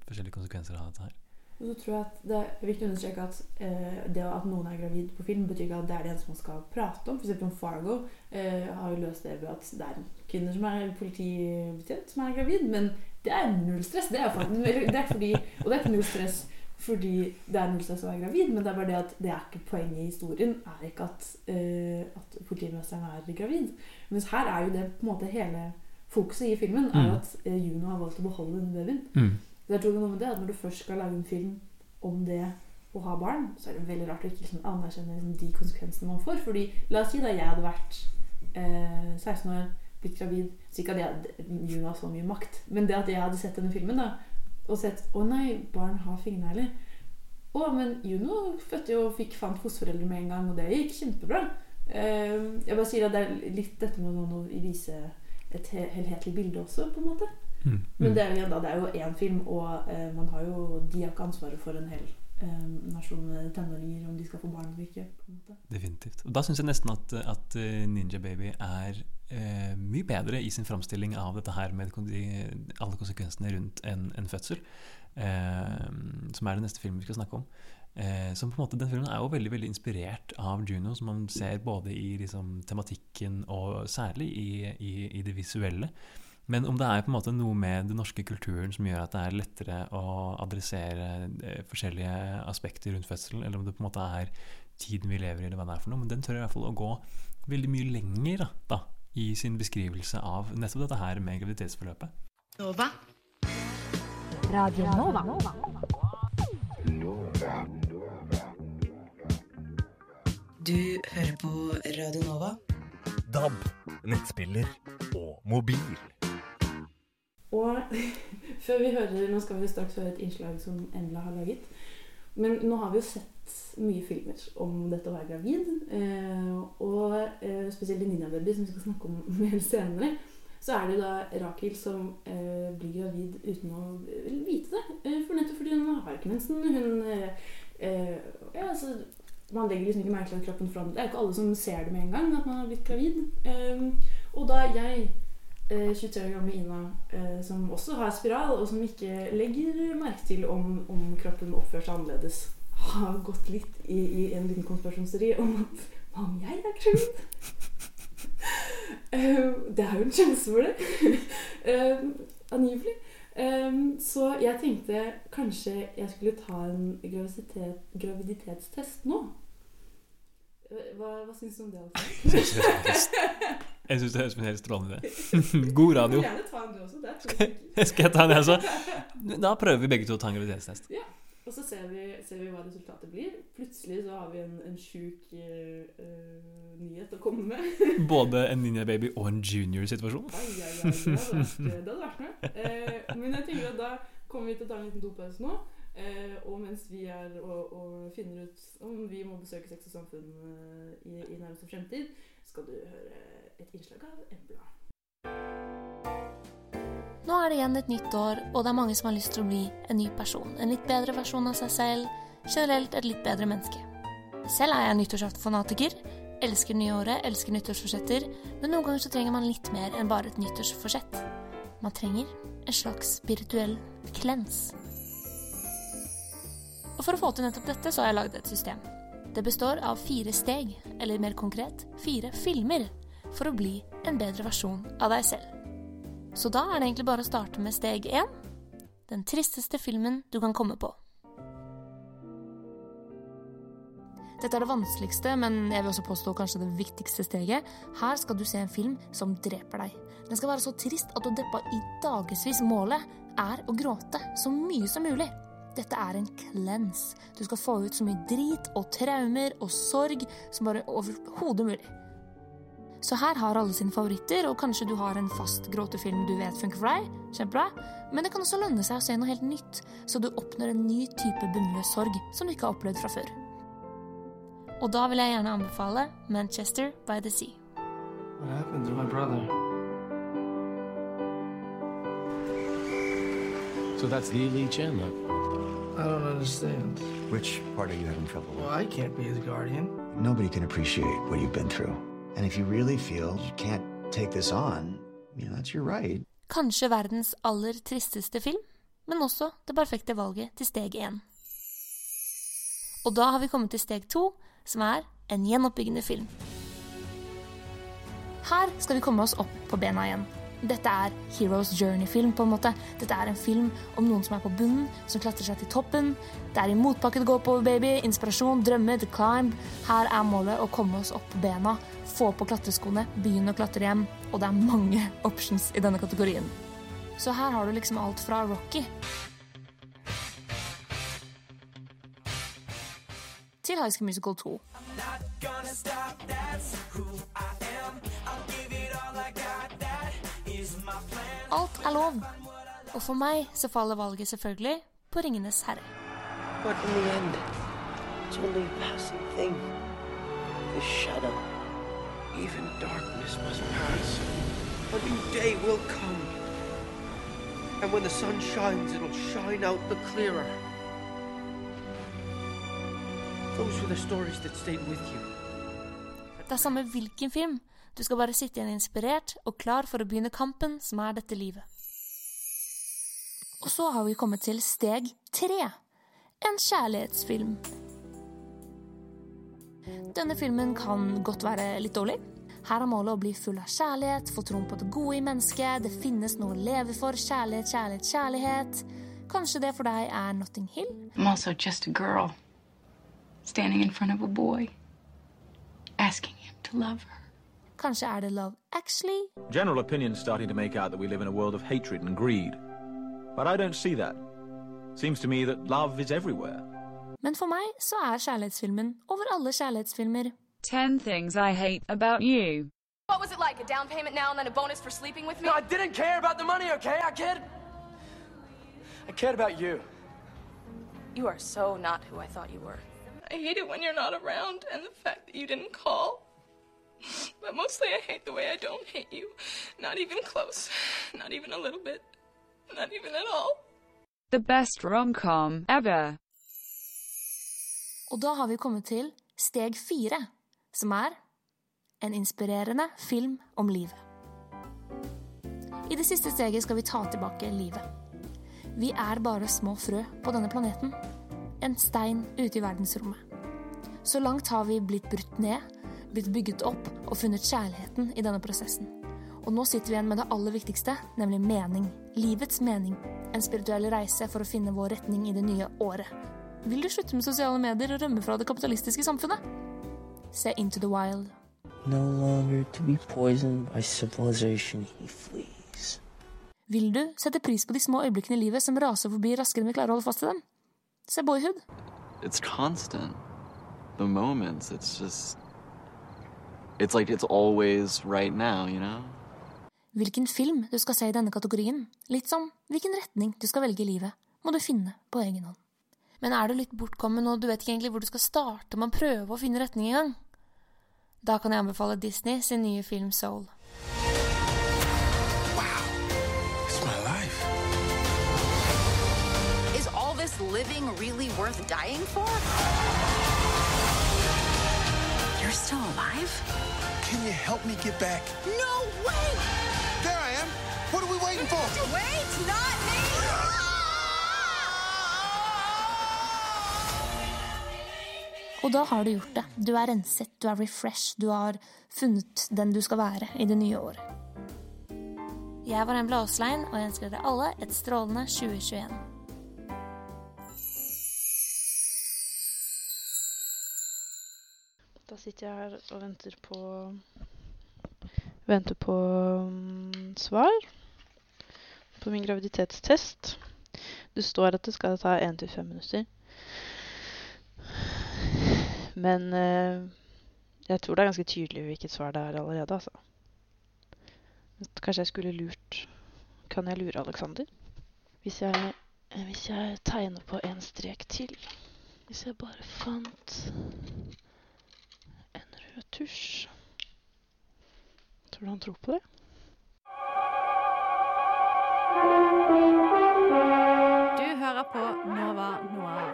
Forskjellige konsekvenser av dette her. Og så tror jeg at Det er viktig å understreke at eh, det at noen er gravid på film, betyr ikke at det er det eneste man skal prate om. For eksempel Fargo eh, har jo løst det ved at det er kvinner som er politibetjent som er gravid. Men det er null stress. Det er, det er fordi, og det er ikke null stress fordi det er null stress å være gravid, men det er bare det at det er ikke poenget i historien. er ikke at, eh, at politimesteren er gravid. Mens her er jo det på en måte hele fokuset i filmen er Mm. at eh, Juno har valgt å beholde denne babyen. Mm. Jeg tror noe med det at Når du først skal lage en film om det å ha barn, så er det veldig rart å ikke liksom anerkjenne liksom de konsekvensene man får. Fordi La oss si da jeg hadde vært eh, 16 år, blitt gravid Så ikke at jeg, Juno har så mye makt, men det at jeg hadde sett denne filmen da og sett Å nei, barn har fingernegler. Å, men Juno fødte jo og fikk fant fosterforeldre med en gang, og det gikk kjempebra. Eh, jeg bare sier at det er litt dette med å vise et helhetlig bilde også, på en måte. Mm. Men det er jo, igjen da, det er jo én film, og eh, man har jo, de har ikke ansvaret for en hel eh, nasjon tenåringer, om de skal få barn eller ikke. Definitivt. Og da syns jeg nesten at, at eh, Ninja Baby er eh, mye bedre i sin framstilling av dette her med de, alle konsekvensene rundt en, en fødsel. Eh, som er den neste filmen vi skal snakke om. Eh, som på en måte, Den filmen er jo veldig veldig inspirert av Juno, som man ser både i liksom, tematikken og særlig i, i, i det visuelle. Men om det er på en måte noe med den norske kulturen som gjør at det er lettere å adressere eh, forskjellige aspekter rundt fødselen, eller om det på en måte er tiden vi lever i, eller hva det er for noe. Men den tør i hvert fall å gå veldig mye lenger da, da, i sin beskrivelse av nettopp dette her med graviditetsforløpet. Nova. Radio Nova. Du hører på Radio Nova. DAB, nettspiller og mobil. Og (laughs) før vi hører Nå skal vi straks høre et innslag som Embla har laget. Men nå har vi jo sett mye filmer om dette å være gravid. Eh, og eh, spesielt i Ninja Baby, som vi skal snakke om (laughs) mer senere, så er det jo da Rakel som eh, blir gravid uten å vite det. For nettopp fordi hun har ikke mensen. Hun ja, altså, Man legger liksom ikke merke til at kroppen forandrer Det er jo ikke alle som ser det med en gang, at man har blitt gravid. Og da jeg 23 år gamle Ina, eh, som også har spiral, og som ikke legger merke til om, om kroppen oppfører seg annerledes, har gått litt i, i en liten konspirasjonsteori om at hva om jeg er gravid? (laughs) Eh, det er jo en sjanse for det. (laughs) Eh, angivelig. Um, så jeg tenkte kanskje jeg skulle ta en graviditet, graviditetstest nå. Hva, hva syns du om det? Alfred? (laughs) Jeg syns det høres ut som en helt strålende idé. (laughs) God radio. Du gjerne ta en du også. Det (laughs) to stykker. Skal jeg ta en, jeg også? (laughs) Da prøver vi begge to å ta en graviditetstest. Ja. Og så ser vi, ser vi hva resultatet blir. Plutselig så har vi en, en sjuk eh, eh, nyhet å komme med. Både en Ninja Baby og en junior-situasjon. Ja, ja, ja. det hadde vært, det hadde vært noe. Eh, men jeg tenker at da kommer vi til å ta en liten dopause nå. Eh, og mens vi er og, og finner ut om vi må besøke Sex og Samfunn eh, i, i nærmeste fremtid, skal du høre et innslag av Embla. Nå er det igjen et nytt år, og det er mange som har lyst til å bli en ny person. En litt bedre versjon av seg selv. Generelt et litt bedre menneske. Selv er jeg nyttårsaftenfanatiker. Elsker nyåret, elsker nyttårsforsetter. Men noen ganger så trenger man litt mer enn bare et nyttårsforsett. Man trenger en slags spirituell cleanse. For å få til nettopp dette, så har jeg lagd et system. Det består av fire steg, eller mer konkret fire filmer, for å bli en bedre versjon av deg selv. Så da er det egentlig bare å starte med steg én. Den tristeste filmen du kan komme på. Dette er det vanskeligste, men jeg vil også påstå kanskje det viktigste steget. Her skal du se en film som dreper deg. Den skal være så trist at du deppa i dagevis. Målet er å gråte så mye som mulig. Dette er en cleanse. Du skal få ut så mye drit og traumer og sorg som bare overhodet mulig. Så her har alle sine favoritter, og kanskje du har en fast gråtefilm du vet funker for deg. Kjempebra. Men det kan også lønne seg å se noe helt nytt, så du oppnår en ny type bunnløs sorg som du ikke har opplevd fra før. Og da vil jeg gjerne anbefale Manchester by the Sea. What happened to my brother? So that's Lee Chen. I don't understand. Which part are you having trouble with? Well, I can't be his guardian. Nobody can appreciate what you've been through. And if you really feel you can't take this on, you know, that's your right. Kanskje verdens aller tristeste film, men også det perfekte valget til steg én. Og da har vi kommet til steg to, som er en gjenoppbyggende film. Her skal vi komme oss opp på bena igjen. Dette er Heroes Journey-film. på en måte. Dette er en film om noen som er på bunnen, som klatrer seg til toppen. Det er i motbakke det går oppover, baby. Inspirasjon, drømmer, the climb. Her er målet å komme oss opp på bena, få på klatreskoene, begynne å klatre hjem. Og det er mange (laughs) options i denne kategorien. Så her har du liksom alt fra Rocky til High School Musical 2. Alt er lov. Og for meg så faller valget selvfølgelig på Ringenes herre. But in the end, it's only a passing thing. The shadow. Even darkness must pass. A new day will come. And when the sun shines, it'll shine out the clearer. Those were the stories that stayed with you. Det er samme hvilken film. Du skal bare sitte igjen inspirert og klar for å begynne kampen som er dette livet. Og så har vi kommet til steg tre. En kjærlighetsfilm. Denne filmen kan godt være litt dårlig. Her er målet å bli full av kjærlighet, få troen på det gode i mennesket, det finnes noe å leve for, kjærlighet, kjærlighet, kjærlighet. Kanskje det for deg er Notting Hill? I'm also just a girl standing in front of a boy, asking him to love her. Kanskje er det Love Actually? General opinion's starting to make out that we live in a world of hatred and greed. But I don't see that. Seems to me that love is everywhere. Men for meg så er kjærlighetsfilmen over alle kjærlighetsfilmer. Ten things I hate about you. What was it like? A down payment now and then a bonus for sleeping with me? No, I didn't care about the money, okay? I cared. I cared about you. You are so not who I thought you were. I hate it when you're not around and the fact that you didn't call. But mostly I hate the way I don't hate you. Not even close. Not even a little bit. Not even at all. The best rom-com ever. Og da har vi kommet til steg fire, som er en inspirerende film om livet. I det siste steget skal vi ta tilbake livet. Vi er bare små frø på denne planeten. En stein ute i verdensrommet. Så langt har vi blitt brutt ned, blitt bygget opp og funnet kjærligheten i denne prosessen. Og nå sitter vi igjen med det aller viktigste, nemlig mening. Livets mening. En spirituell reise for å finne vår retning i det nye året. Vil du slutte med sosiale medier og rømme fra det kapitalistiske samfunnet? Se Into the Wild. No longer to be poisoned by civilization, he flees. Vil du sette pris på de små øyeblikkene i livet som raser forbi raskere enn vi klarer å holde fast i dem? Se Boyhood. It's constant. The moments, it's just. It's like it's always right now, you know? Hvilken film du skal se i denne kategorien, litt som hvilken retning du skal velge i livet, må du finne på egen hånd. Men er du litt bortkommen og du vet ikke egentlig hvor du skal starte med å prøve å finne retning engang? Da kan jeg anbefale Disney sin nye film Soul. Wow. Is all this living really worth dying for? Still alive? Can you help me get back? No way! There I am. What are we waiting for? Wait, not me! Og da har du gjort det. Du er renset, du er refreshed, du har funnet den du skal være i det nye året. Jeg var Embla Aaslein, og jeg ønsker dere alle et strålende 2021. Da sitter jeg her og venter på Venter på um, svar på min graviditetstest. Det står at det skal ta én til fem minutter. Men uh, Jeg tror det er ganske tydelig hvilket svar det er allerede, altså. Kanskje jeg skulle lurt Kan jeg lure Alexander? Hvis hvis jeg tegner på en strek til Hvis jeg bare fant rød tusj Tror du han tror på det? Du hører på Nova Noir.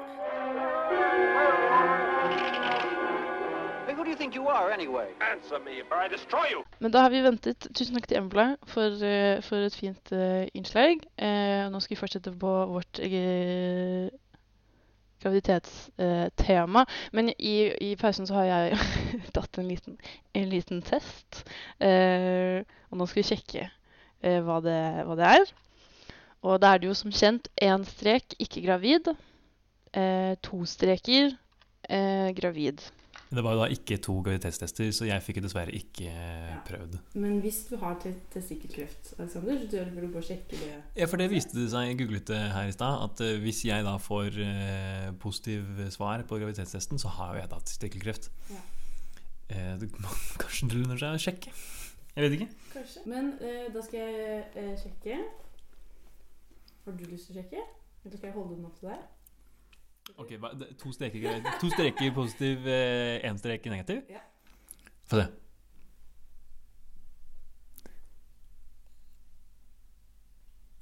Hey, who do you think you are, anyway? Answer me, or I destroy you! Men da har vi ventet. Tusen takk til Embla for, eh, for et fint eh, innslag. Eh, nå skal vi fortsette på vårt graviditetstema. Men i, i pausen så har jeg (laughs) tatt en liten, en liten test. Eh, og nå skal vi sjekke eh, hva, det, hva det er. Og da er det jo som kjent én strek ikke gravid. Eh, to streker eh, gravid. Det var jo da ikke to graviditetstester, så jeg fikk dessverre ikke ja. prøvd. Men hvis du har te testikkelkreft, Alexander, så bør du bare sjekke det. Ja, for det viste det seg, jeg googlet det her i stad, at eh, hvis jeg da får eh, positiv svar på graviditetstesten, så har jo jeg da testikkelkreft. Ja. Eh, det, (laughs) kanskje det lønner seg å sjekke? Jeg vet ikke. Kanskje. Men eh, da skal jeg eh, sjekke. Har du lyst til å sjekke? Eller skal jeg holde den opp til deg? Ok, To streker, to streker positiv, én strek negativ? Ja. Få se.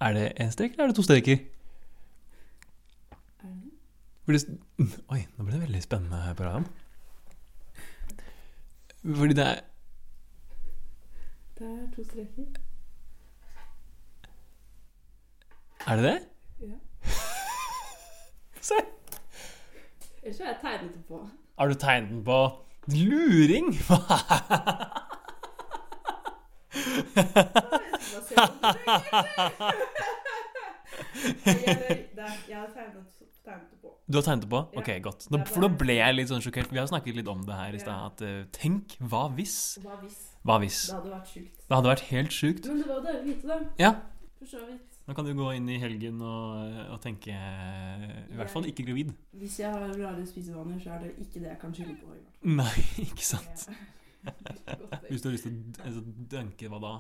Er det én strek, eller er det to streker? Er (laughs) oi, nå ble det veldig spennende her på radioen. Fordi det er Det er to streker. Er det det? Ja. (laughs) Se! Ellers har jeg tegnet det på. Har du tegnet den på luring? (laughs) På. Du har tegnet det på? Ok, godt. Nå, for nå ble jeg litt sånn sjokkert. Vi har snakket litt om det her i stad. Eh, tenk, hva hvis? Hva hvis? Hva? Det hadde vært sjukt. Det hadde vært helt sjukt. Men det var deilig å vite det. Ja. For så vidt. Nå kan du gå inn i helgen og, og tenke I hvert fall ikke gravid. Hvis jeg har rare spisevaner, så er det ikke det jeg kan skylde på. Nei, (laughs) ikke sant? Ja. Hvis du har lyst til å altså, dunke hva da?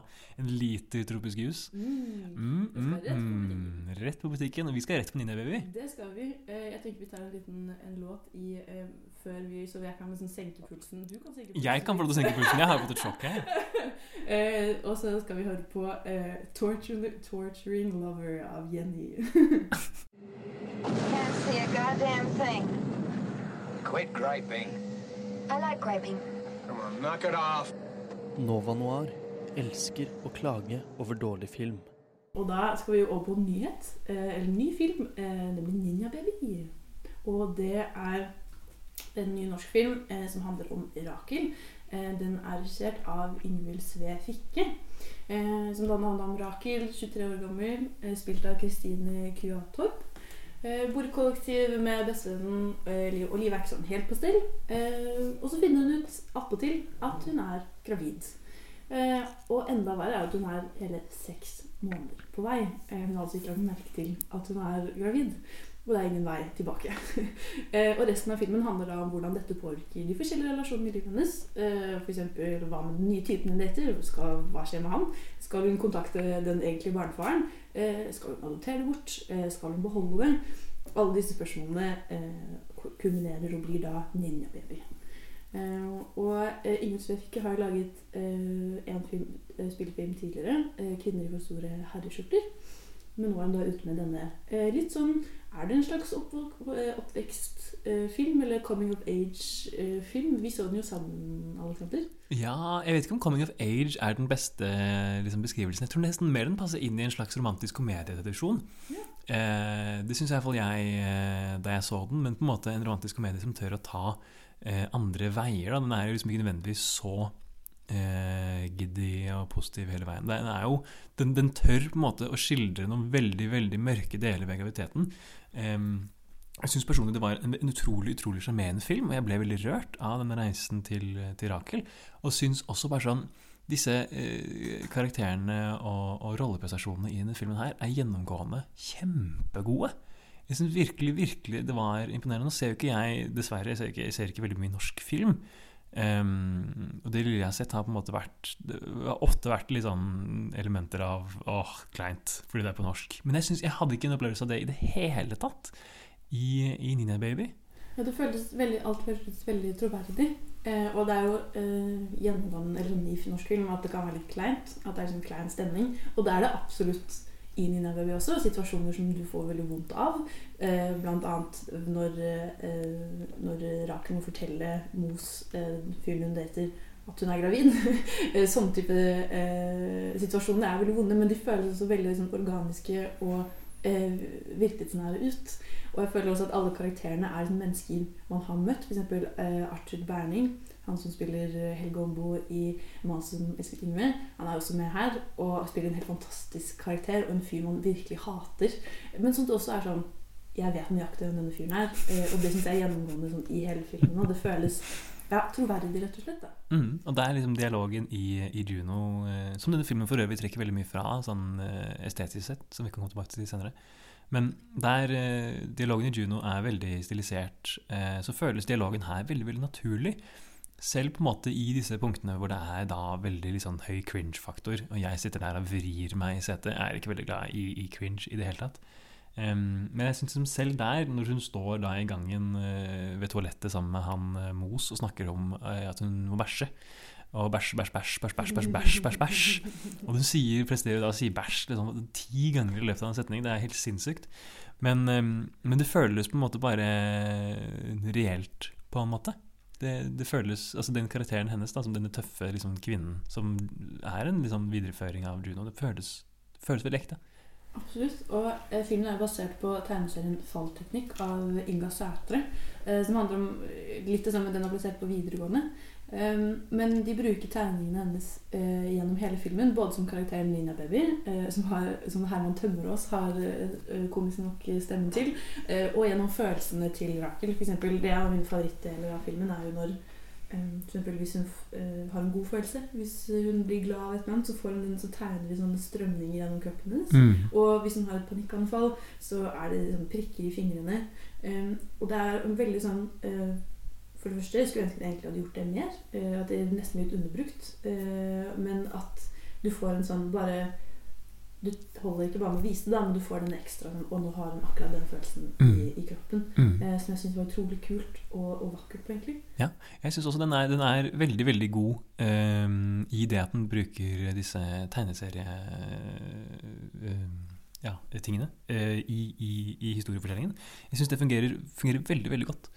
En liter tropisk juice? Mm. Mm, mm, rett på mm. Rett på butikken. Og vi skal rett på Ninja Baby. Det skal vi. Eh, Jeg tenker vi tar en liten en låt i, eh, før vi, så jeg kan liksom senke pulsen. Du kan senke pulsen. Jeg kan få lov til å senke pulsen. Jeg har jo fått et sjokk her. (laughs) eh, og så skal vi høre på uh, Torturing, 'Torturing Lover' av Jenny. (laughs) Can't see a goddamn thing. Quit griping. I like griping. Nova Noir elsker å klage over dårlig film. og da skal vi over på nyhet, eh, eller ny film, eh, nemlig 'Ninja Baby'. Og det er en ny norsk film eh, som handler om Rakel. Den er regissert av Ingvild Sve Fikke. Som da handler om Rakel, 23 år gammel, spilt av Kristine Kyatorp. Eh, bor i kollektiv med bestevennen, uh, og livet er ikke sånn helt på stell. Uh, og så finner hun ut attpåtil at hun er gravid. Og enda verre er at hun er hele seks måneder på vei. Hun har altså ikke lagt merke til at hun er gravid. Og det er ingen vei tilbake. (laughs) og resten av filmen handler da om hvordan dette påvirker de forskjellige relasjonene i livet hennes. Eh, F.eks. hva med den nye typen hun dater? Hva skjer med han? Skal hun kontakte den egentlige barnefaren? Eh, skal hun adoptere det bort? Eh, skal hun beholde det? Alle disse spørsmålene eh, kulminerer og blir da ninjababy. Eh, og eh, Ingen Svefke har laget en film, spillefilm tidligere, 'Kvinner i for store herreskjorter'. Men nå er han da ute med denne. Eh, litt sånn Er det en slags eh, oppvekstfilm, eller coming of age-film? Vi så den jo sammen, Alexander. Ja, jeg vet ikke om Coming of Age er den beste liksom, beskrivelsen. Jeg tror nesten mer den passer inn i en slags romantisk komedietradisjon. Eh, det syns iallfall jeg eh, da jeg så den, men på en måte en romantisk komedie som tør å ta eh, andre veier. Da. Den er jo liksom ikke nødvendigvis så eh, giddy og positiv hele veien. Den, er jo, den, den tør på en måte å skildre noen veldig veldig mørke deler ved graviditeten. Eh, jeg syns personlig det var en, en utrolig utrolig sjarmerende film, og jeg ble veldig rørt av denne reisen til, til Rakel. Og syns også bare sånn disse eh, karakterene og, og rolleprestasjonene i denne filmen her er gjennomgående kjempegode. Jeg syns virkelig, virkelig det var imponerende. Nå ser jo ikke jeg, dessverre, jeg ser ikke, jeg ser ikke veldig mye norsk film. Um, og det lille jeg har sett, har på en måte vært har ofte vært litt sånn elementer av åh, kleint, fordi det er på norsk. Men jeg, synes, jeg hadde ikke en opplevelse av det i det hele tatt i, i Nina Baby. Ja, det føltes veldig, alt føltes veldig troverdig. Eh, og det er jo eh, gjennomgående eller ny norsk film at det kan være litt kleint. At det er sånn klein stemning. Og det er det absolutt i Nina Baby også. Situasjoner som du får veldig vondt av. Eh, annet når, eh, når Rakel må fortelle Mos, eh, fyren hun dater, at hun er gravid. (laughs) Eh, Sånne type eh, situasjoner er veldig vonde, men de føles også veldig sånn, organiske og eh, virkelighetsnære ut. Og jeg føler også at alle karakterene er mennesker man har møtt. F.eks. Eh, Arthur Berning, han som spiller eh, Helge Ombo i 'Mannen som elsket Yngve'. Han er også med her og spiller en helt fantastisk karakter og en fyr man virkelig hater. Men som det også er sånn Jeg vet nøyaktig hvem denne fyren er, eh, og det syns jeg er gjennomgående sånn, i hele filmen. Og det føles ja, troverdig, rett og slett. Mm, og det er liksom dialogen i, i Juno, eh, som denne filmen for øvrig trekker veldig mye fra, sånn eh, estetisk sett, som vi kan komme tilbake til senere. Men der eh, dialogen i Juno er veldig stilisert, så føles dialogen her veldig veldig naturlig. Selv på en måte i disse punktene hvor det er da veldig liksom, høy cringe-faktor, og jeg sitter der og vrir meg i setet, jeg er ikke veldig glad i, i cringe i det hele tatt. Um, men jeg synes selv der, når hun står da i gangen uh, ved toalettet sammen med han uh, Mos og snakker om uh, at hun må bæsje og bæsj, bæsj, bæsj, bæsj, bæsj, bæsj, bæsj, bæsj, bæsj. Og hun sier, presterer da å si bæsj liksom, ti ganger i løpet av en setning. Det er helt sinnssykt. Men, um, men det føles på en måte bare reelt, på en måte. Det, det føles, altså Den karakteren hennes, da, som denne tøffe liksom, kvinnen, som er en liksom, videreføring av Juno, det føles, føles veldig ekte. Absolutt. Og eh, filmen er basert på tegneserien 'Fallteknikk' av Inga Sætre. Eh, som handler om eh, litt det samme den har basert på videregående. Um, men de bruker tegningene hennes uh, gjennom hele filmen, både som karakteren Nina Baby, uh, som, har, som Herman Tømmerås har uh, komisk nok stemmen til, og gjennom følelsene til Rakel. For eksempel, det er min favorittdel av filmen er jo når um, for eksempel, hvis hun har en god følelse, hvis hun blir glad av et eller annet, så, får hun så tegner vi sånne strømninger gjennom kroppen hennes. Mm. Og hvis hun har et panikkanfall, så er det sånn prikker i fingrene. Um, og det er en veldig sånn for det første skulle jeg ønske at jeg egentlig hadde gjort det mer. eh, At det er nesten litt underbrukt. eh, Men at du får en sånn bare Du holder ikke bare med å vise det, men du får den ekstra Og nå har hun akkurat den følelsen i, Mm. i kroppen. Mm. eh, Som jeg syns var utrolig kult og, og vakkert på, egentlig. Ja, jeg syns også den er, den er veldig, veldig god ehm, i det at den bruker disse tegneserie... ehm, ja, tingene eh, i, i, i historiefortellingen. Jeg syns det fungerer, fungerer veldig, veldig godt.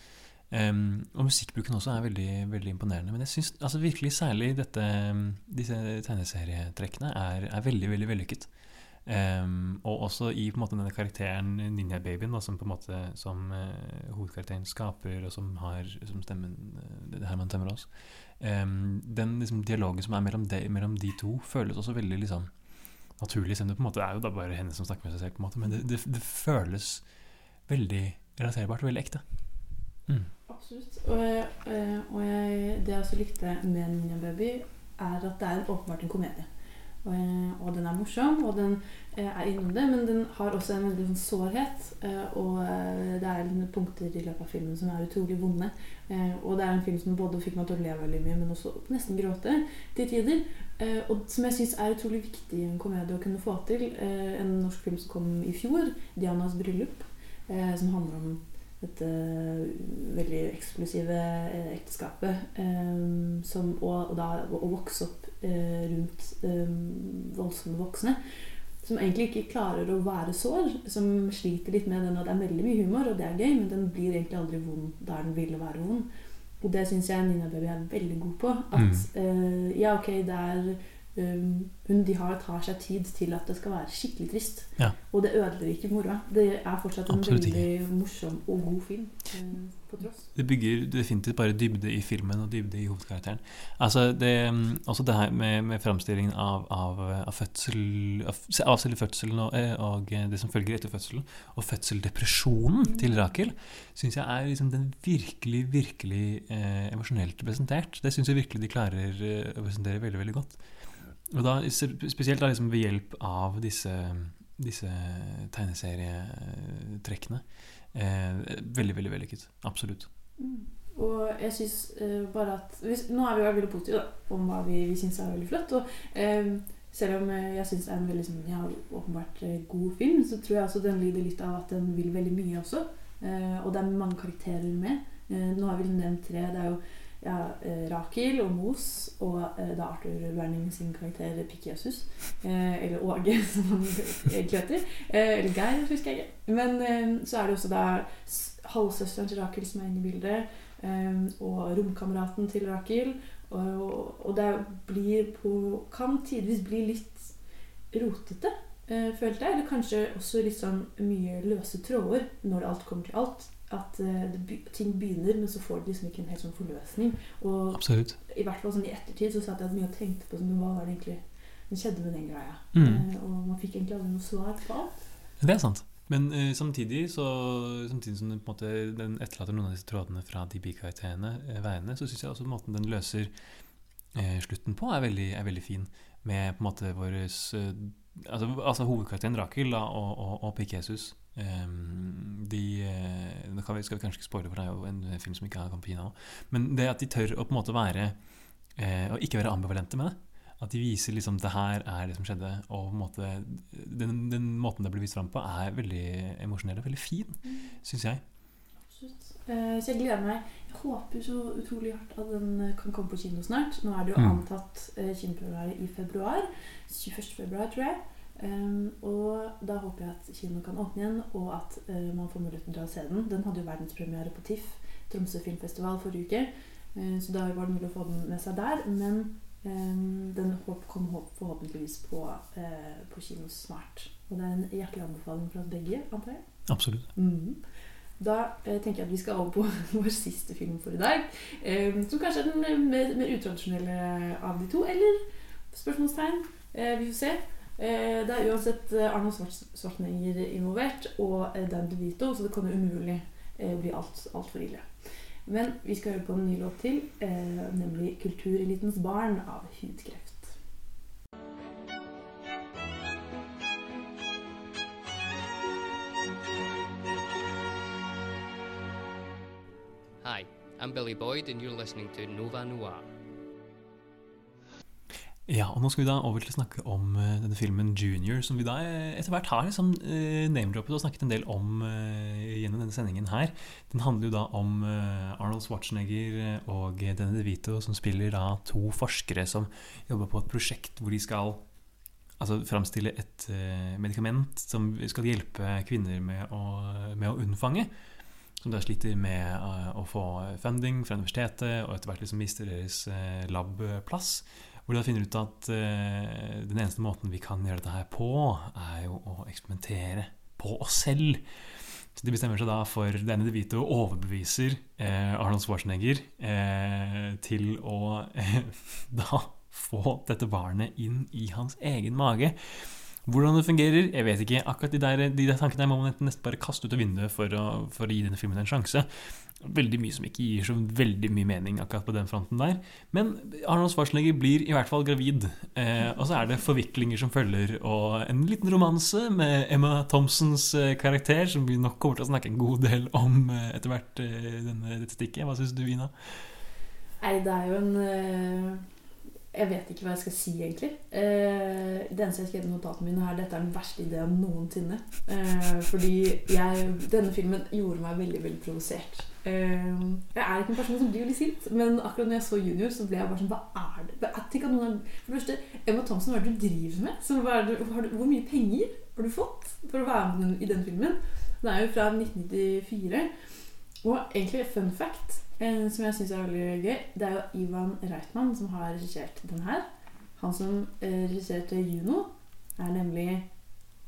Ehm, og musikkbruken også er veldig, veldig imponerende. Men jeg syns altså, virkelig særlig dette, disse tegneserietrekkene er, er veldig, veldig vellykket. Um, og også i på en måte denne karakteren Ninja-babyen, som på en måte som uh, hovedkarakteren skaper, og som har som stemmen uh, Herman Tømmerås. Um, den liksom, dialogen som er mellom de, mellom de to, føles også veldig liksom, naturlig. Selv om det på en måte er jo da bare henne som snakker med seg selv, på en måte, men det, det, det føles veldig relaterbart og veldig ekte. Mm. Absolutt. Og, jeg, og jeg, det jeg også likte med Ninja Baby, er at det er åpenbart en komedie. Og, eh, og den er morsom, og den eh, er innom det, men den har også en veldig sånn sårhet. eh, Og eh, det er punkter i løpet av filmen som er utrolig vonde. Eh, Og det er en film som både fikk meg til å le veldig mye, men også nesten gråte til tider. Eh, Og som jeg syns er utrolig viktig i en komedie å kunne få til. Eh, En norsk film som kom i fjor, 'Dianas bryllup', eh, som handler om dette veldig eksklusive eh, ekteskapet. eh, som, og, og da å vokse opp eh, rundt eh, voldsomme voksne. Som egentlig ikke klarer å være sår. Som sliter litt med den. at det er veldig mye humor, og det er gøy, men den blir egentlig aldri vond der den ville være vond. Og det syns jeg Nina Baby er veldig god på. At eh, ja, ok, det er um, hun, De har, tar seg tid til at det skal være skikkelig trist. Ja. Og det ødelegger ikke moroa. Det er fortsatt en Absolutt ikke. veldig morsom og god film. Um, på tross. Det bygger definitivt bare dybde i filmen og dybde i hovedkarakteren. Altså det, mm, også det her med, med framstillingen av, av, av fødsel Av, av selve fødselen og, eh, og det som følger etter fødselen, og fødseldepresjonen til Rakel, syns jeg er liksom den virkelig, virkelig eh, emosjonelt presentert. Det syns jeg virkelig de klarer eh, å presentere veldig, veldig godt. Og da, spesielt da liksom ved hjelp av disse, disse tegneserietrekkene. Eh, veldig, veldig vellykket. Absolutt. Mm. Og jeg syns eh, bare at hvis, Nå er vi jo veldig positive da, om hva vi, vi syns er veldig flott. Og eh, selv om eh, jeg syns det er en veldig sånn, ja, åpenbart eh, god film, så tror jeg også den lider litt av at den vil veldig mye også. Eh, og det er mange karakterer med. Nå har vi nevnt tre. Det er jo ja, eh, Rakel og Mos og eh, da Arthur Werning sin karakter Pikk-Jesus. Eh, eller Åge, (laughs) som han egentlig heter. Eller Geir, husker jeg ikke. Men så er det også da halvsøsteren til Rakel som er inne i bildet. og romkameraten til Rakel. Og, og det blir på Kan tidvis bli litt rotete, følte jeg. Eller kanskje også litt sånn mye løse tråder når alt kommer til alt. At uh, ting begynner, men så får du liksom ikke en helt sånn forløsning. Og Absolutt. i hvert fall sånn i ettertid så satt jeg mye og tenkte på sånn, hva var det egentlig som skjedde med den greia. Mm. Uh, og man fikk egentlig aldri noe svar på alt. Det er sant. Men uh, samtidig, så, samtidig som den, på en måte, den etterlater noen av disse trådene fra de bikarakterene, veiene, så syns jeg også måten den løser slutten på, er veldig, er veldig fin. Med på en måte eh, altså, altså hovedkarakteren Rakel da, og, og, og Pikk-Jesus. Um, de eh, Nå skal vi kanskje ikke spoile, for det er jo en, film som ikke er Campina. Men det at de tør å på en måte være eh, ikke være ambivalente med det. At de viser liksom det her er det som skjedde, og på en måte, den, den måten det blir vist fram på, er veldig emosjonell og veldig fin, syns jeg. Absolutt. Eh, så jeg gleder meg. Jeg håper så utrolig hardt at den kan komme på kino snart. Nå er det jo Mm. antatt eh, kinopremiere i februar. 21. februar, tror jeg. Um, og da håper jeg at kino kan åpne igjen, og at uh, man får muligheten til å se den. Den hadde jo verdenspremiere på TIFF, Tromsø filmfestival, forrige uke. Uh, så da var det mulig å få den med seg der. Men um, den håp, forhåpentligvis på, uh, på kino snart. Og det er en hjertelig anbefaling fra begge, antar jeg. Absolutt. Mm. Da eh, tenker jeg at vi skal over på (laughs) vår siste film for i dag. Eh, som kanskje er den eh, mer, mer utradisjonelle av de to. Eller spørsmålstegn. Eh, vi får se. Eh, det er uansett eh, Arnold Schwarz- Schwarzenegger involvert, og eh, Dan DeVito, så det kan jo umulig bli alt altfor ille. Men vi skal høre på en ny låt til, nemlig 'Kulturelitens barn' av Hudkreft. Hi, I'm Billy Boyd, and you're listening to Nova Noir. Ja, og nå skal vi da over til å snakke om eh, denne filmen Junior, som vi da eh, etter hvert har liksom, uh, name-droppet og snakket en del om eh, gjennom denne sendingen her. Den handler jo da om eh, Arnold Schwarzenegger eh, og Denny DeVito, som spiller da to forskere som jobber på et prosjekt hvor de skal altså, framstille et eh, medikament som skal hjelpe kvinner med å, med å unnfange. Som da sliter med eh, å få funding fra universitetet, og etter hvert liksom mister deres labplass. Hvor de da finner ut at uh, den eneste måten vi kan gjøre dette her på, er jo å eksperimentere på oss selv. Så de bestemmer seg da for Danny DeVito overbeviser eh, Arnold Schwarzenegger eh, til å eh, (laughs) da få dette barnet inn i hans egen mage. Hvordan det fungerer, jeg vet ikke. Akkurat de der, de der tankene må man nesten bare kaste ut av vinduet for å, for å gi denne filmen en sjanse. Veldig mye som ikke gir så veldig mye mening akkurat på den fronten der. Men Arnold Schwarzenegger blir i hvert fall gravid. Eh, og så er det forviklinger som følger, og en liten romanse med Emma Thompsons eh, karakter, som vi nok kommer til å snakke en god del om eh, etter hvert eh, denne, dette stikket. Hva syns du, Ina? Nei, det er jo en Jeg vet ikke hva jeg skal si, egentlig. Eh, det eneste jeg skrev i notatene mine, er dette er den verste ideen noensinne. Eh, fordi jeg, denne filmen gjorde meg veldig, veldig provosert. Eh, jeg er ikke en person som blir veldig sint, men akkurat når jeg så Junior, så ble jeg bare sånn Hva er det? Hva- Tenk at noen er, for det første, Emma Thompson, hva er det du driver med? Så har du, hvor mye penger har du fått for å være med i den filmen? Den er jo fra 1994. Og egentlig fun fact, eh, som jeg syns er veldig gøy, det er jo Ivan Reitman som har regissert den her. Han som eh, regisserte Juno, er nemlig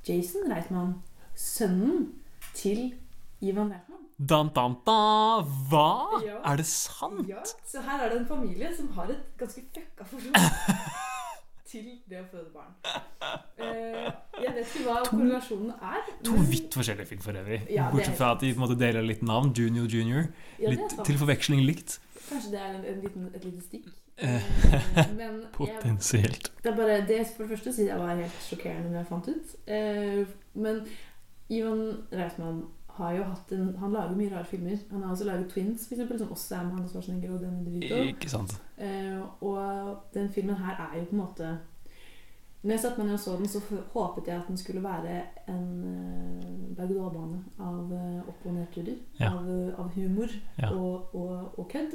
Jason Reitman, sønnen til Ivan Reitman. Dan, dan, da. Hva? Ja. Er det sant? Ja, så her er det en familie som har et ganske fucka forhold (laughs) til det å føde barn. Eh, jeg vet ikke hva korrelasjonen er. To vidt forskjellige film for øvrig. Ja, Bortsett fra at de på en måte deler litt navn. Junior Junior. Ja, Litt til forveksling likt. Kanskje det er en, en liten, et lite stikk. Eh, Eh, men (laughs) jeg- Potensielt. Det er bare det for det første siden jeg var helt sjokkerende når jeg fant ut. Men Ivan Reisman har jo hatt en Han lager mye rare filmer. Han har også laget Twins, for eksempel, som også er med Hanne Schwarzenegger og Danny DeVito. Ikke sant. Eh, og den filmen her er jo på en måte Når jeg satte meg ned og så den, så håpet jeg at den skulle være en uh, berg-og-dal-bane av uh, opp- og nedturer. Ja. Av, eh, av humor Ja. og, og, og kødd.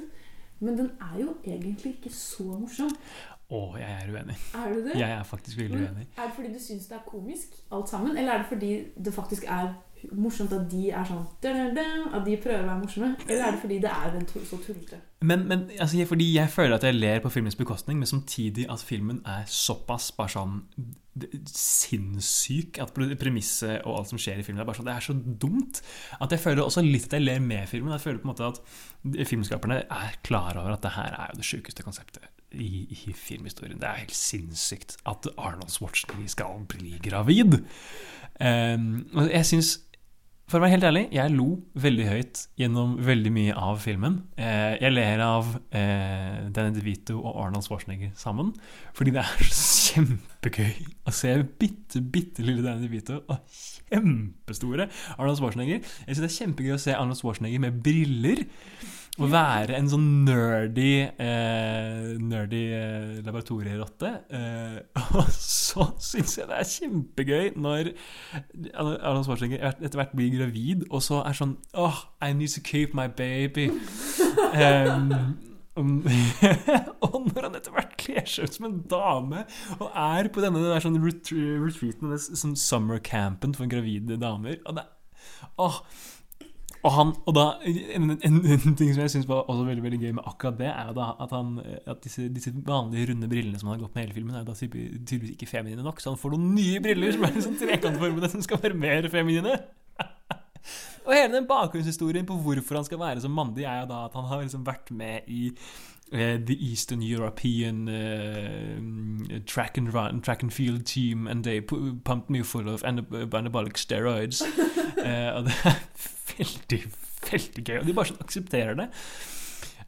Men den er jo egentlig ikke så morsom. Å, jeg er uenig. Er du det? Jeg er faktisk veldig uenig. Er det fordi du syns det er komisk, alt sammen? Eller er det fordi det faktisk er morsomt at de er sånn At de prøver å være morsomme? Eller er det fordi det er så tullete? Men, men altså, jeg- fordi jeg føler at jeg ler på filmens bekostning, men samtidig at filmen er såpass bare sånn sinnssyk at pre- premisset og alt som skjer i filmen, er bare sånn, det er så dumt at jeg føler også litt at jeg ler med filmen. Jeg føler på en måte at filmskaperne er klar over at det her er jo det sjukeste konseptet i, i filmhistorien. Det er helt sinnssykt at Arnold Schwarzenegger skal bli gravid. Um, jeg synes for å være helt ærlig, jeg lo veldig høyt gjennom veldig mye av filmen. Eh, jeg ler av eh, Danny DeVito og Arnold Schwarzenegger sammen. Fordi det er så (laughs) kjempegøy å se bitte, bitte lille Danny DeVito og kjempestore Arnold Schwarzenegger. Jeg synes det er kjempegøy å se Arnold Schwarzenegger med briller. Å være en sånn nerdy, eh, nerdy eh, laboratorierotte. Eh, (laughs) og så syns jeg det er kjempegøy når Arnold Schwarzenegger etter hvert blir gravid, og så er sånn Oh, I need to keep my baby. (laughs) Um, og (laughs) når han etter hvert kler seg ut som en dame og er på denne der sånn retreaten, sånn summer campen for gravide damer og det, åh, og, han, og da, en, en, en ting som jeg syns var også veldig veldig gøy med akkurat det, er da at, han, at disse, disse vanlige runde brillene som han har gått med hele filmen, er da tydeligvis ikke feminine nok, så han får noen nye briller som er sånn trekantformede som skal være mer feminine. Og hele den bakgrunnshistorien på hvorfor han skal være så mandig, er jo da at han har liksom vært med i Uh, The Eastern European uh, track, and run, track and field team, and they pumped me full of anabolic steroids. uh, (laughs) og det er veldig, veldig gøy. Og de bare sånn aksepterer det.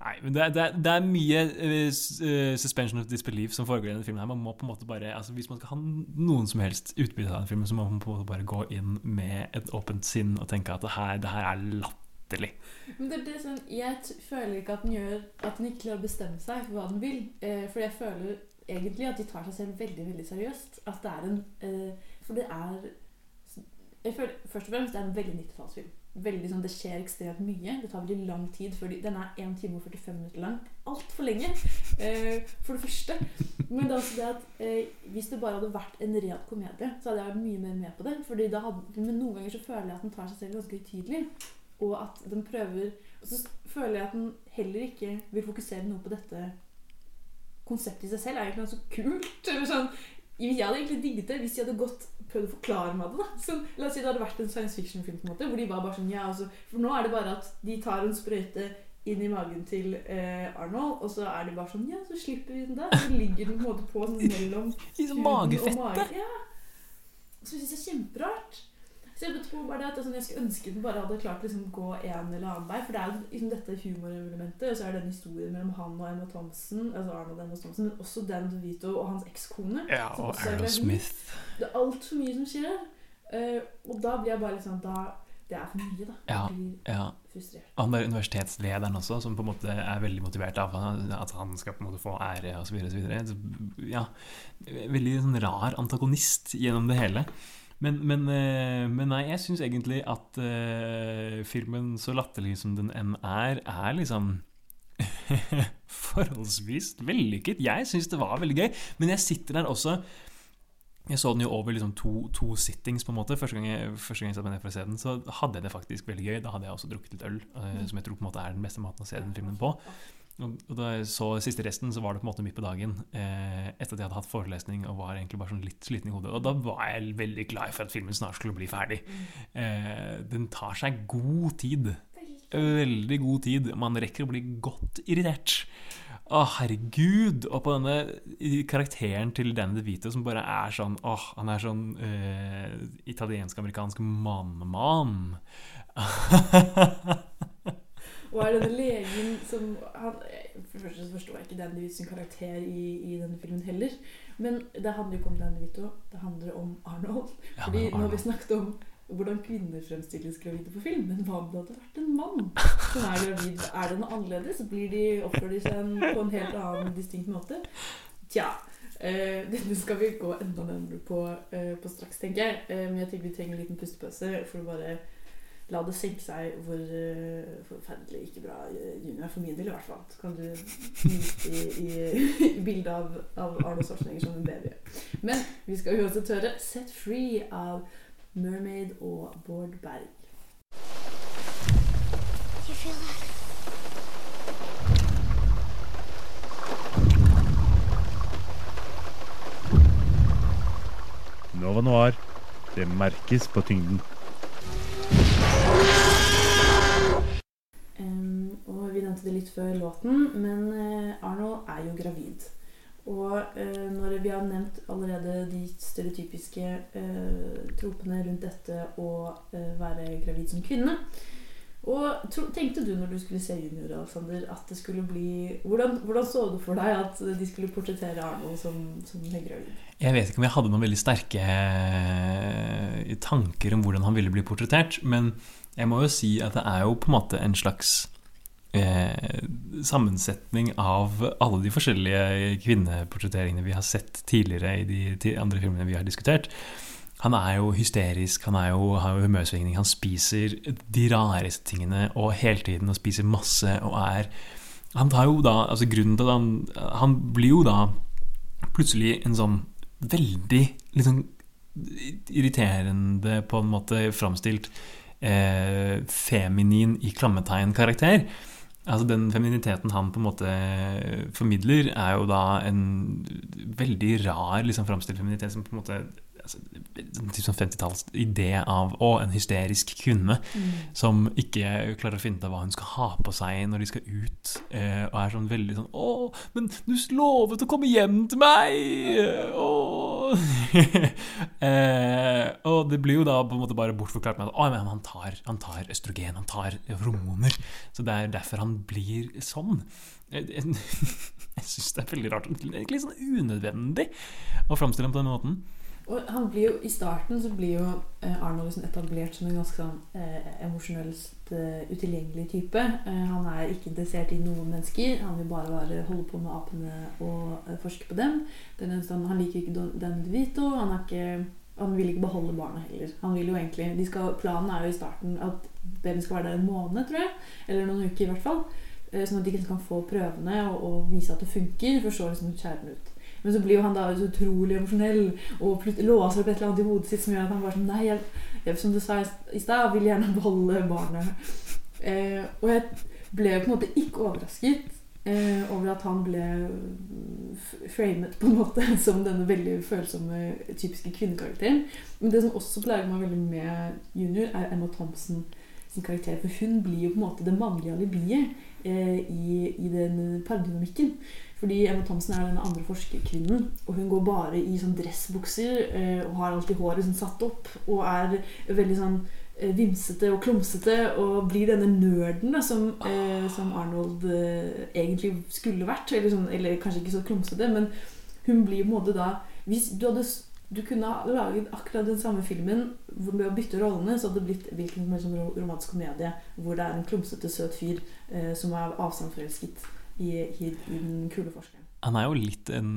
Nei, men det, er- det, det er mye uh, suspension of disbelief som foregår i denne filmen. her Man må på en måte bare, altså Hvis man skal ha noen som helst utbytte av den filmen, så må man på en måte bare gå inn med et åpent sinn og tenke at det her, det her er latterlig. Men det, er sånn, jeg føler ikke at den gjør At den ikke klarer å bestemme seg for hva den vil. Eh, for jeg føler egentlig at de tar seg selv veldig veldig seriøst. At det er en eh, For det er jeg føler, Først og fremst det er en veldig 90-tallsfilm. Veldig sånn, Det skjer ekstremt mye. Det tar veldig lang tid. Før de, den er 1 time og 45 minutter lang. Altfor lenge, eh, for det første. Men det er også det at eh, hvis det bare hadde vært en ren komedie, så hadde jeg vært mye mer med på det. Fordi da hadde, men noen ganger så føler jeg at den tar seg selv ganske høytidelig. Og at den prøver Og så føler jeg at den heller ikke vil fokusere noe på dette konseptet i seg selv. Er egentlig ganske kult. Eller sånn, jeg hadde egentlig digget det hvis de hadde gått prøvd å forklare meg det. da så, La oss si det hadde vært en science fiction-film på en måte hvor de var bare sånn ja, altså, For nå er det bare at de tar en sprøyte inn i magen til eh, Arnold, og så er de bare sånn Ja, så slipper vi den der. Så ligger den på en måte på sånn mellom (laughs) I sånn huden og mage. Ja. Så jeg synes det er kjemperart. Så jeg tror bare det at sånn, jeg skulle ønske den bare hadde klart å liksom, gå en eller annen vei. For det er jo liksom dette humorelementet, og så er det den historien mellom han og Emma Thompson, altså Arnold og Emma Thompson, men også Dan DeVito og hans ekskone. Ja, og Errol Smith. Det er altfor mye som skjer. Eh, og da blir jeg bare litt sånn da, Det er for mye, da. Jeg blir ja. frustrert. Han der universitetslederen også, som på en måte er veldig motivert av at han skal på en måte få ære osv. Ja, veldig sånn rar antagonist gjennom det hele. Men, men, eh, men nei, jeg syns egentlig at uh, filmen, så latterlig som den enn er, er liksom (laughs) forholdsvis vellykket. Jeg syns det var veldig gøy, men jeg sitter der også jeg så den jo over liksom to, to sittings, på en måte. Første gang, jeg, første gang jeg satte meg ned for å se den, så hadde jeg det faktisk veldig gøy. Da hadde jeg også drukket litt øl, Mm. som jeg tror på en måte er den beste måten å se den filmen på. Og, da jeg så siste resten, så var det på en måte midt på dagen. Eh, etter at jeg hadde hatt forelesning og var egentlig bare sånn litt sliten i hodet. Og da var jeg veldig glad for at filmen snart skulle bli ferdig. Eh, den tar seg god tid. Veldig god tid. Man rekker å bli godt irritert. Å, herregud! Og på denne karakteren til Danny DeVito som bare er sånn Åh, han er sånn eh, italiensk-amerikansk mannemann. (laughs) Og er denne legen som han, For det første så forstår jeg ikke Danny DeVito karakter i, i denne filmen heller. Men det handler jo ikke om Danny DeVito, det handler om Arnold. Ja, Fordi men nå har vi snakket om hvordan kvinner fremstilles gravide på film, men hva om det hadde vært en mann som er gravid? Er det noe annerledes? Blir de, Oppfører de seg på en helt annen, distinkt måte? Tja. Uh, dette skal vi gå enda nærmere på, uh, på straks, tenker jeg. Uh, men jeg tenker vi trenger en liten pustepause for å bare la det senke seg hvor eh, forferdelig ikke bra eh, Junior er for min del, i hvert fall. Så kan du nyte i, i, (laughs) i bildet av, av Arne Schwarzenegger som en baby. Men vi skal uansett høre 'Set Free' av Mermaid og Bård Berg. You feel that? Nova Noir. Det merkes på tyngden. Og vi nevnte det litt før låten, men eh, Arnold er jo gravid. Og eh, når vi har nevnt allerede de stereotypiske eh, tropene rundt dette å være gravid som kvinne og Tenkte du når du skulle se Junior, Alexander, at det skulle bli Hvordan, hvordan så du for deg at de skulle portrettere Arnold som, som høygravid? Jeg vet ikke om jeg hadde noen veldig sterke tanker om hvordan han ville bli portrettert, men jeg må jo si at det er jo på en måte en slags eh, sammensetning av alle de forskjellige kvinneportretteringene vi har sett tidligere i de andre filmene vi har diskutert. Han er jo hysterisk, han jo, har jo humørsvingning, han spiser de rareste tingene og hele tiden og spiser masse og er Han tar jo da Altså grunnen til at han Han blir jo da plutselig en sånn veldig liksom irriterende, på en måte framstilt eh, feminin i klammetegn-karakter. Altså Den femininiteten han på en måte formidler, er jo da en veldig rar liksom, framstilt feminitet som på en måte sånn 50-talls idé av å, en hysterisk kvinne Mm. som ikke klarer å finne ut av hva hun skal ha på seg når de skal ut, eh, og er sånn veldig sånn 'Å, men du lovet å komme hjem til meg!' Å. (laughs) eh, og det blir jo da på en måte bare bortforklart med at «Å, men han, tar, han tar østrogen, han tar hormoner. Så det er derfor han blir sånn. Jeg, jeg, (laughs) syns det er veldig rart. Egentlig sånn unødvendig å framstille ham på denne måten. Og han blir jo, I starten så blir jo eh, Arnold liksom etablert som en ganske sånn eh, emosjonelt eh, utilgjengelig type. Eh, han er ikke interessert i noen mennesker. Han vil bare bare holde på med apene og eh, forske på dem. Er han liker ikke Don- Danny DeVito. Han, han vil ikke beholde barna heller. Han vil jo egentlig, skal, Planen er jo i starten at babyen skal være der en måned, tror jeg. Eller noen uker, i hvert fall. Eh, Sånn at de kan få prøvene og, og vise at det funker, for så liksom skjære ut. Men så blir jo han da så utrolig emosjonell og låser opp et eller annet i hodet sitt som gjør at han bare sånn Nei, jeg, jeg, som du sa i stad, vil gjerne beholde barnet. Eh, og jeg ble på en måte ikke overrasket eh, over at han ble framet på en måte (laughs) som denne veldig følsomme, typiske kvinnekarakteren. Men det som også plager meg veldig med Junior, er Emma Thompson sin karakter. For hun blir jo på en måte det mannlige alibiet eh, i, i den pardynamikken. Fordi Emma Thomsen er denne andre forskerkvinnen, og hun går bare i sånn dressbukser eh, og har alltid håret sånn satt opp og er veldig sånn eh, vimsete og klumsete og blir denne nerden da, som, eh, som Arnold eh, egentlig skulle vært. Eller, sånn, eller kanskje ikke så klumsete, men hun blir på en måte da Hvis du hadde du kunne ha laget akkurat den samme filmen hvor å bytte rollene, så hadde det blitt hvilken som helst sånn romantisk komedie hvor det er en klumsete, søt fyr eh, som er avstandsforelsket i, i, i den kule forskeren. Han er jo litt en,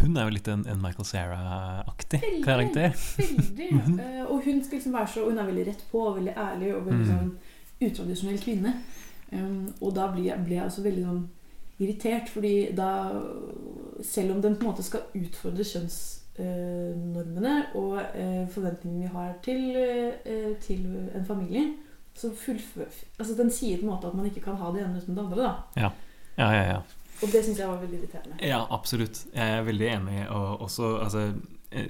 hun er jo litt en, en Michael Cera-aktig karakter. Veldig. uh, og hun skal liksom være så Hun er veldig rett på og veldig ærlig og veldig Mm. sånn utradisjonell kvinne. Um, og da blir jeg, blir jeg også veldig sånn irritert, fordi da Selv om den på en måte skal utfordre kjønnsnormene og uh, forventningene vi har til, eh, til en familie, så fullfør Altså den sier på en måte at man ikke kan ha det ene uten det andre, da. Ja, ja, ja. ja. Og det syns jeg var veldig irriterende. Ja, absolutt. Jeg er veldig enig. Og også, altså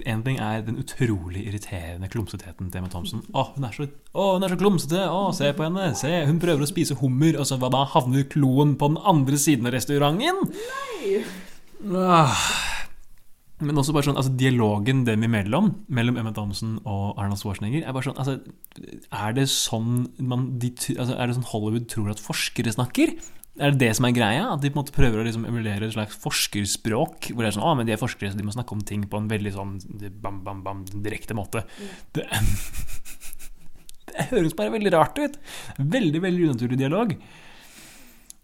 En ting er den utrolig irriterende klumsetheten til Emma Thompson. Å, hun er så, å, hun er så klumsete! Å, se på henne! Se, Hun prøver å spise hummer, og så hva da havner kloen på den andre siden av restauranten? Nei! Ah. Men også bare sånn, altså dialogen dem imellom, mellom Emma Thompson og Arnold Schwarzenegger, er bare sånn altså, Er det sånn, man, de, altså, er det sånn Hollywood tror at forskere snakker? Er det det som er greia? At de på en måte prøver å liksom emulere et slags forskerspråk? Hvor det er sånn, å, men de er forskere, så de må snakke om ting på en veldig sånn bam, bam, bam, direkte måte. Det, (laughs) Det høres bare veldig rart ut. Veldig, veldig unaturlig dialog.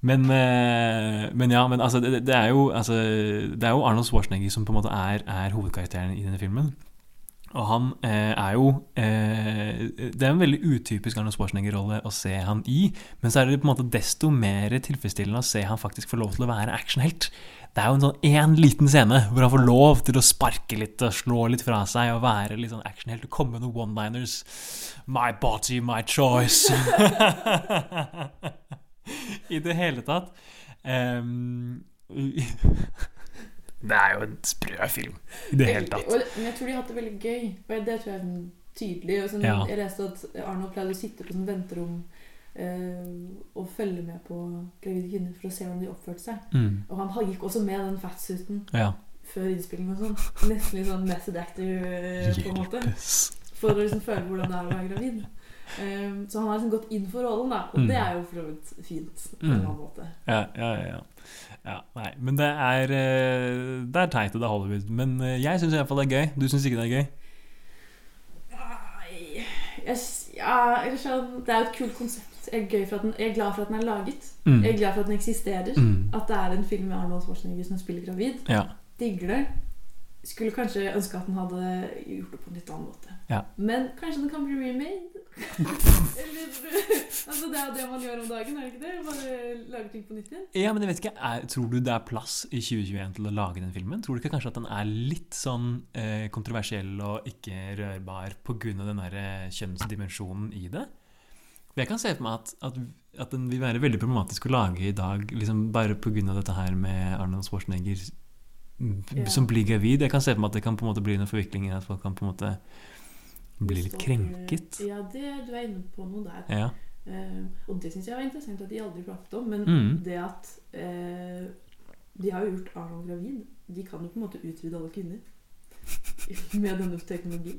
Men, eh, men ja, men altså, det, det, er jo, altså, det er jo Arnold Schwarzenegger som på en måte er, er hovedkarakteren i denne filmen. Og han eh, er jo eh, Det er en veldig utypisk Arnold Schwarzenegger-rolle å se han i, men så er det på en måte desto mer tilfredsstillende å se han faktisk få lov til å være actionhelt. Det er jo en sånn én liten scene hvor han får lov til å sparke litt og slå litt fra seg og være litt sånn actionhelt og komme med noen one-liners. My body, my choice. (laughs) I det hele tatt. Um, det er jo en sprø film i det hele tatt. Men jeg tror de har hatt det veldig gøy. Og det tror jeg er sånn tydelig. Og sånn, Ja. Jeg leste at Arnold pleide å sitte på sånn venterom eh, og følge med på gravide kvinner for å se hvordan de oppførte seg. Mm. Og han gikk også med den fatsuiten Ja. før innspilling og sånn. Nesten litt sånn method actor, eh, på en måte. For å liksom føle hvordan det er å være gravid. Um, så han har liksom gått inn for rollen, da. Og Mm. det er jo for så vidt fint. på en annen måte. Ja, ja, ja, ja. ja. Nei, men det er eh, Det er teit, og det er Hollywood. Men eh, jeg syns iallfall det er gøy. Du syns ikke det er gøy? Jeg, ja, sånn, det er jo et kult konsept. Jeg er, den, jeg er glad for at den er laget. Mm. Jeg er glad for at den eksisterer. Mm. At det er en film med Arnold Schwarzenegger som spiller gravid. Ja. Digger det. Skulle kanskje ønske at den hadde gjort det på en litt annen måte. Ja. Men kanskje den kan bli remade? (laughs) Eller, altså Det er jo det man gjør om dagen, er det ikke det? Bare lager ting på nytt igjen? Ja, men jeg vet ikke, er, Tror du det er plass i 2021 til å lage den filmen? Tror du ikke kanskje at den er litt sånn eh, kontroversiell og ikke rørbar pga. den der eh, kjønnsdimensjonen i det? For Jeg kan se for meg at, at, at den vil være veldig problematisk å lage i dag, liksom bare pga. dette her med Arnold Schwarzenegger yeah. Som blir gravid. Jeg kan se for meg at det kan på en måte bli noen forviklinger, at folk kan på en måte bli litt krenket. Ja, det, du er inne på noe der. Ja. Uh, og det syns jeg var interessant at de aldri pratet om. Men Mm. det at uh, De har jo gjort Arnold gravid. De kan jo på en måte utvide alle kvinner. (laughs) Med denne teknologien.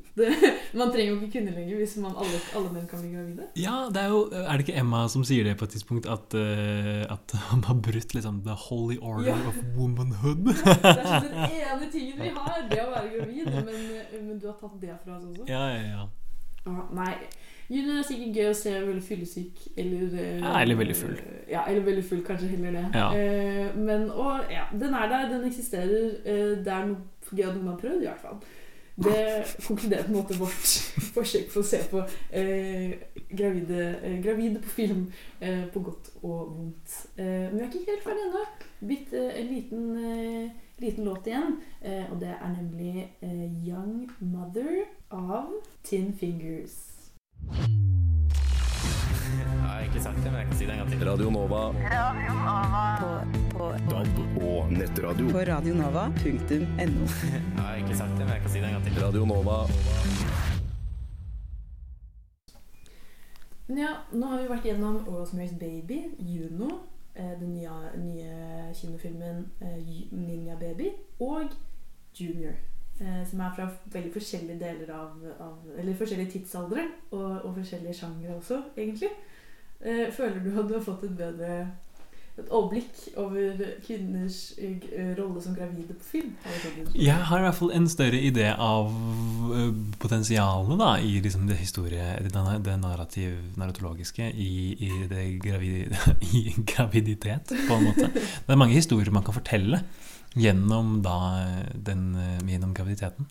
Man trenger jo ikke kunne lenger hvis man, alle, alle menn kan bli gravide. Ja, det er jo Er det ikke Emma som sier det på et tidspunkt? At, uh, at han har brutt liksom the holy order Ja. of womanhood? (laughs) Det er sånn den ene tingen vi har, det å være gravid. Men, men du har tatt det fra oss også. ja, ja, ja. Ah, nei. Junior er sikkert gøy å se veldig fyllesyk eller eh, Ja, eller veldig full. Ja, eller veldig full, kanskje heller det. Ja. Uh, men og, ja, den er der, den eksisterer. Uh, det er noe gøy at noen har prøvd, i hvert fall. Det konkluderer på en måte vårt (laughs) forsøk på å se på eh, gravide, eh, gravide på film eh, på godt og vondt. Eh, men vi er ikke helt ferdig ennå. Bitte en liten, eh, liten låt igjen. Eh, og det er nemlig eh, 'Young Mother' av Tin Fingers. Jeg har egentlig sagt det, men jeg kan si det en gang til. Radio Nova. På, på DAB og nettradio. På radionova.no. (laughs) Jeg har egentlig sagt det, men jeg kan si det en gang til. Radio Nova. Men ja, nå har vi vært gjennom Rosemary's Baby, Juno, eh, den nye, nye kinofilmen eh, Ninja Baby, og Junior. Eh, som er fra veldig forskjellige deler av, av Eller forskjellige tidsaldre, og, og forskjellige sjangre også, egentlig. Eh, føler du at du har fått et bedre et overblikk over kvinners eh, rolle som gravide på film? Jeg har i hvert fall en større idé av potensialet da, i liksom det historie, det narrativ, narratologiske i, i, det gravid, (laughs) i graviditet, på en måte. Det er mange historier man kan fortelle gjennom, da, den, eh, gjennom graviditeten.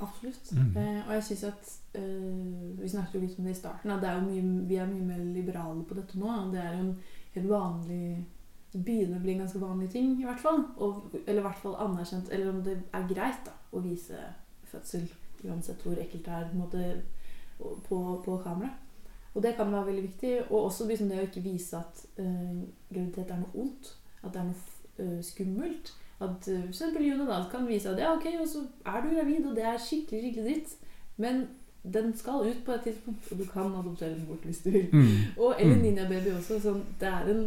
Absolutt. Mm. Eh, og jeg synes at eh, Vi snakket jo litt om det i starten. At det er mye, vi er mye mer liberale på dette nå. Det er jo en helt vanlig Det begynner å bli en ganske vanlig ting, i hvert fall. Og, eller i hvert fall anerkjent. Eller om det er greit da, å vise fødsel, uansett hvor ekkelt det er på, måte, på, på kamera. Og det kan være veldig viktig. Og også liksom det å ikke vise at eh, graviditet er noe ondt. At det er noe eh, skummelt. At f.eks. June da kan vise at ja, ok, og så er du gravid, og det er skikkelig, skikkelig dritt. Men den skal ut på et tidspunkt, og du kan adoptere den bort hvis du vil. Mm. Og Ellen Mm. Ninja Baby også. Sånn, det er en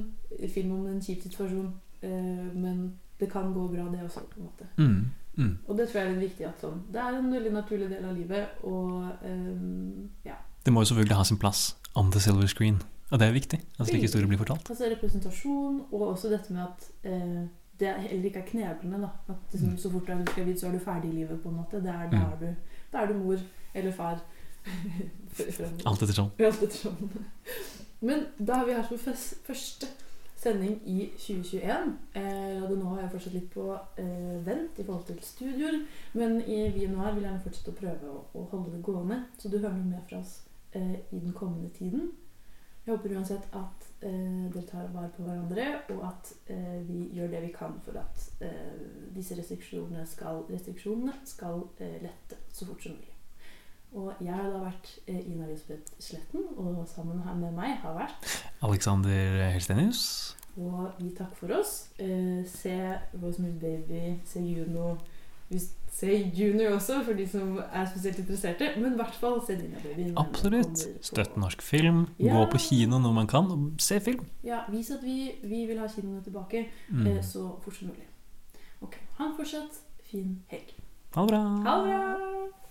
film om en kjip situasjon, eh, men det kan gå bra, det også. på en måte. Mm. Mm. Og det tror jeg er litt viktig. at sånn, Det er en veldig naturlig del av livet. Og eh, ja. Det må jo selvfølgelig ha sin plass on the silver screen. Og det er viktig at slike historier blir fortalt. Altså representasjon, og også dette med at eh, det heller ikke er kneblende. da At liksom, Så fort du er gravid, så er du ferdig i livet. på en måte er, da, Mm. er du, da er du mor eller far. (laughs) Alt etter sånn. Alt etter sånn. Men da har vi her vår første sending i 2021. Eh, Radio Nova er fortsatt litt på eh, vent i forhold til studioer. Men i Vi Noir vil jeg gjerne fortsette å prøve å, å holde det gående. Så du hører noe mer fra oss eh, i den kommende tiden. Jeg håper uansett at eh, dere tar vare på hverandre, og at eh, vi gjør det vi kan for at eh, disse restriksjonene skal, restriksjonene skal eh, lette så fort som mulig. Og jeg har da vært eh, Ina Lisbeth Sletten, og sammen her med meg har vært Alexander Helstenius. Og vi takker for oss. Eh, se Rosemary Baby, se Juno. Se Junior også, for de som er spesielt interesserte. Men i hvert fall se Dina Baby. Absolutt. Støtt norsk film. Ja. Gå på kino når man kan, og se film. Ja, vis at vi, vi vil ha kinoene tilbake Mm. eh, så fort som mulig. Ok, Ha en fortsatt fin helg. Ha det bra. Ha det bra!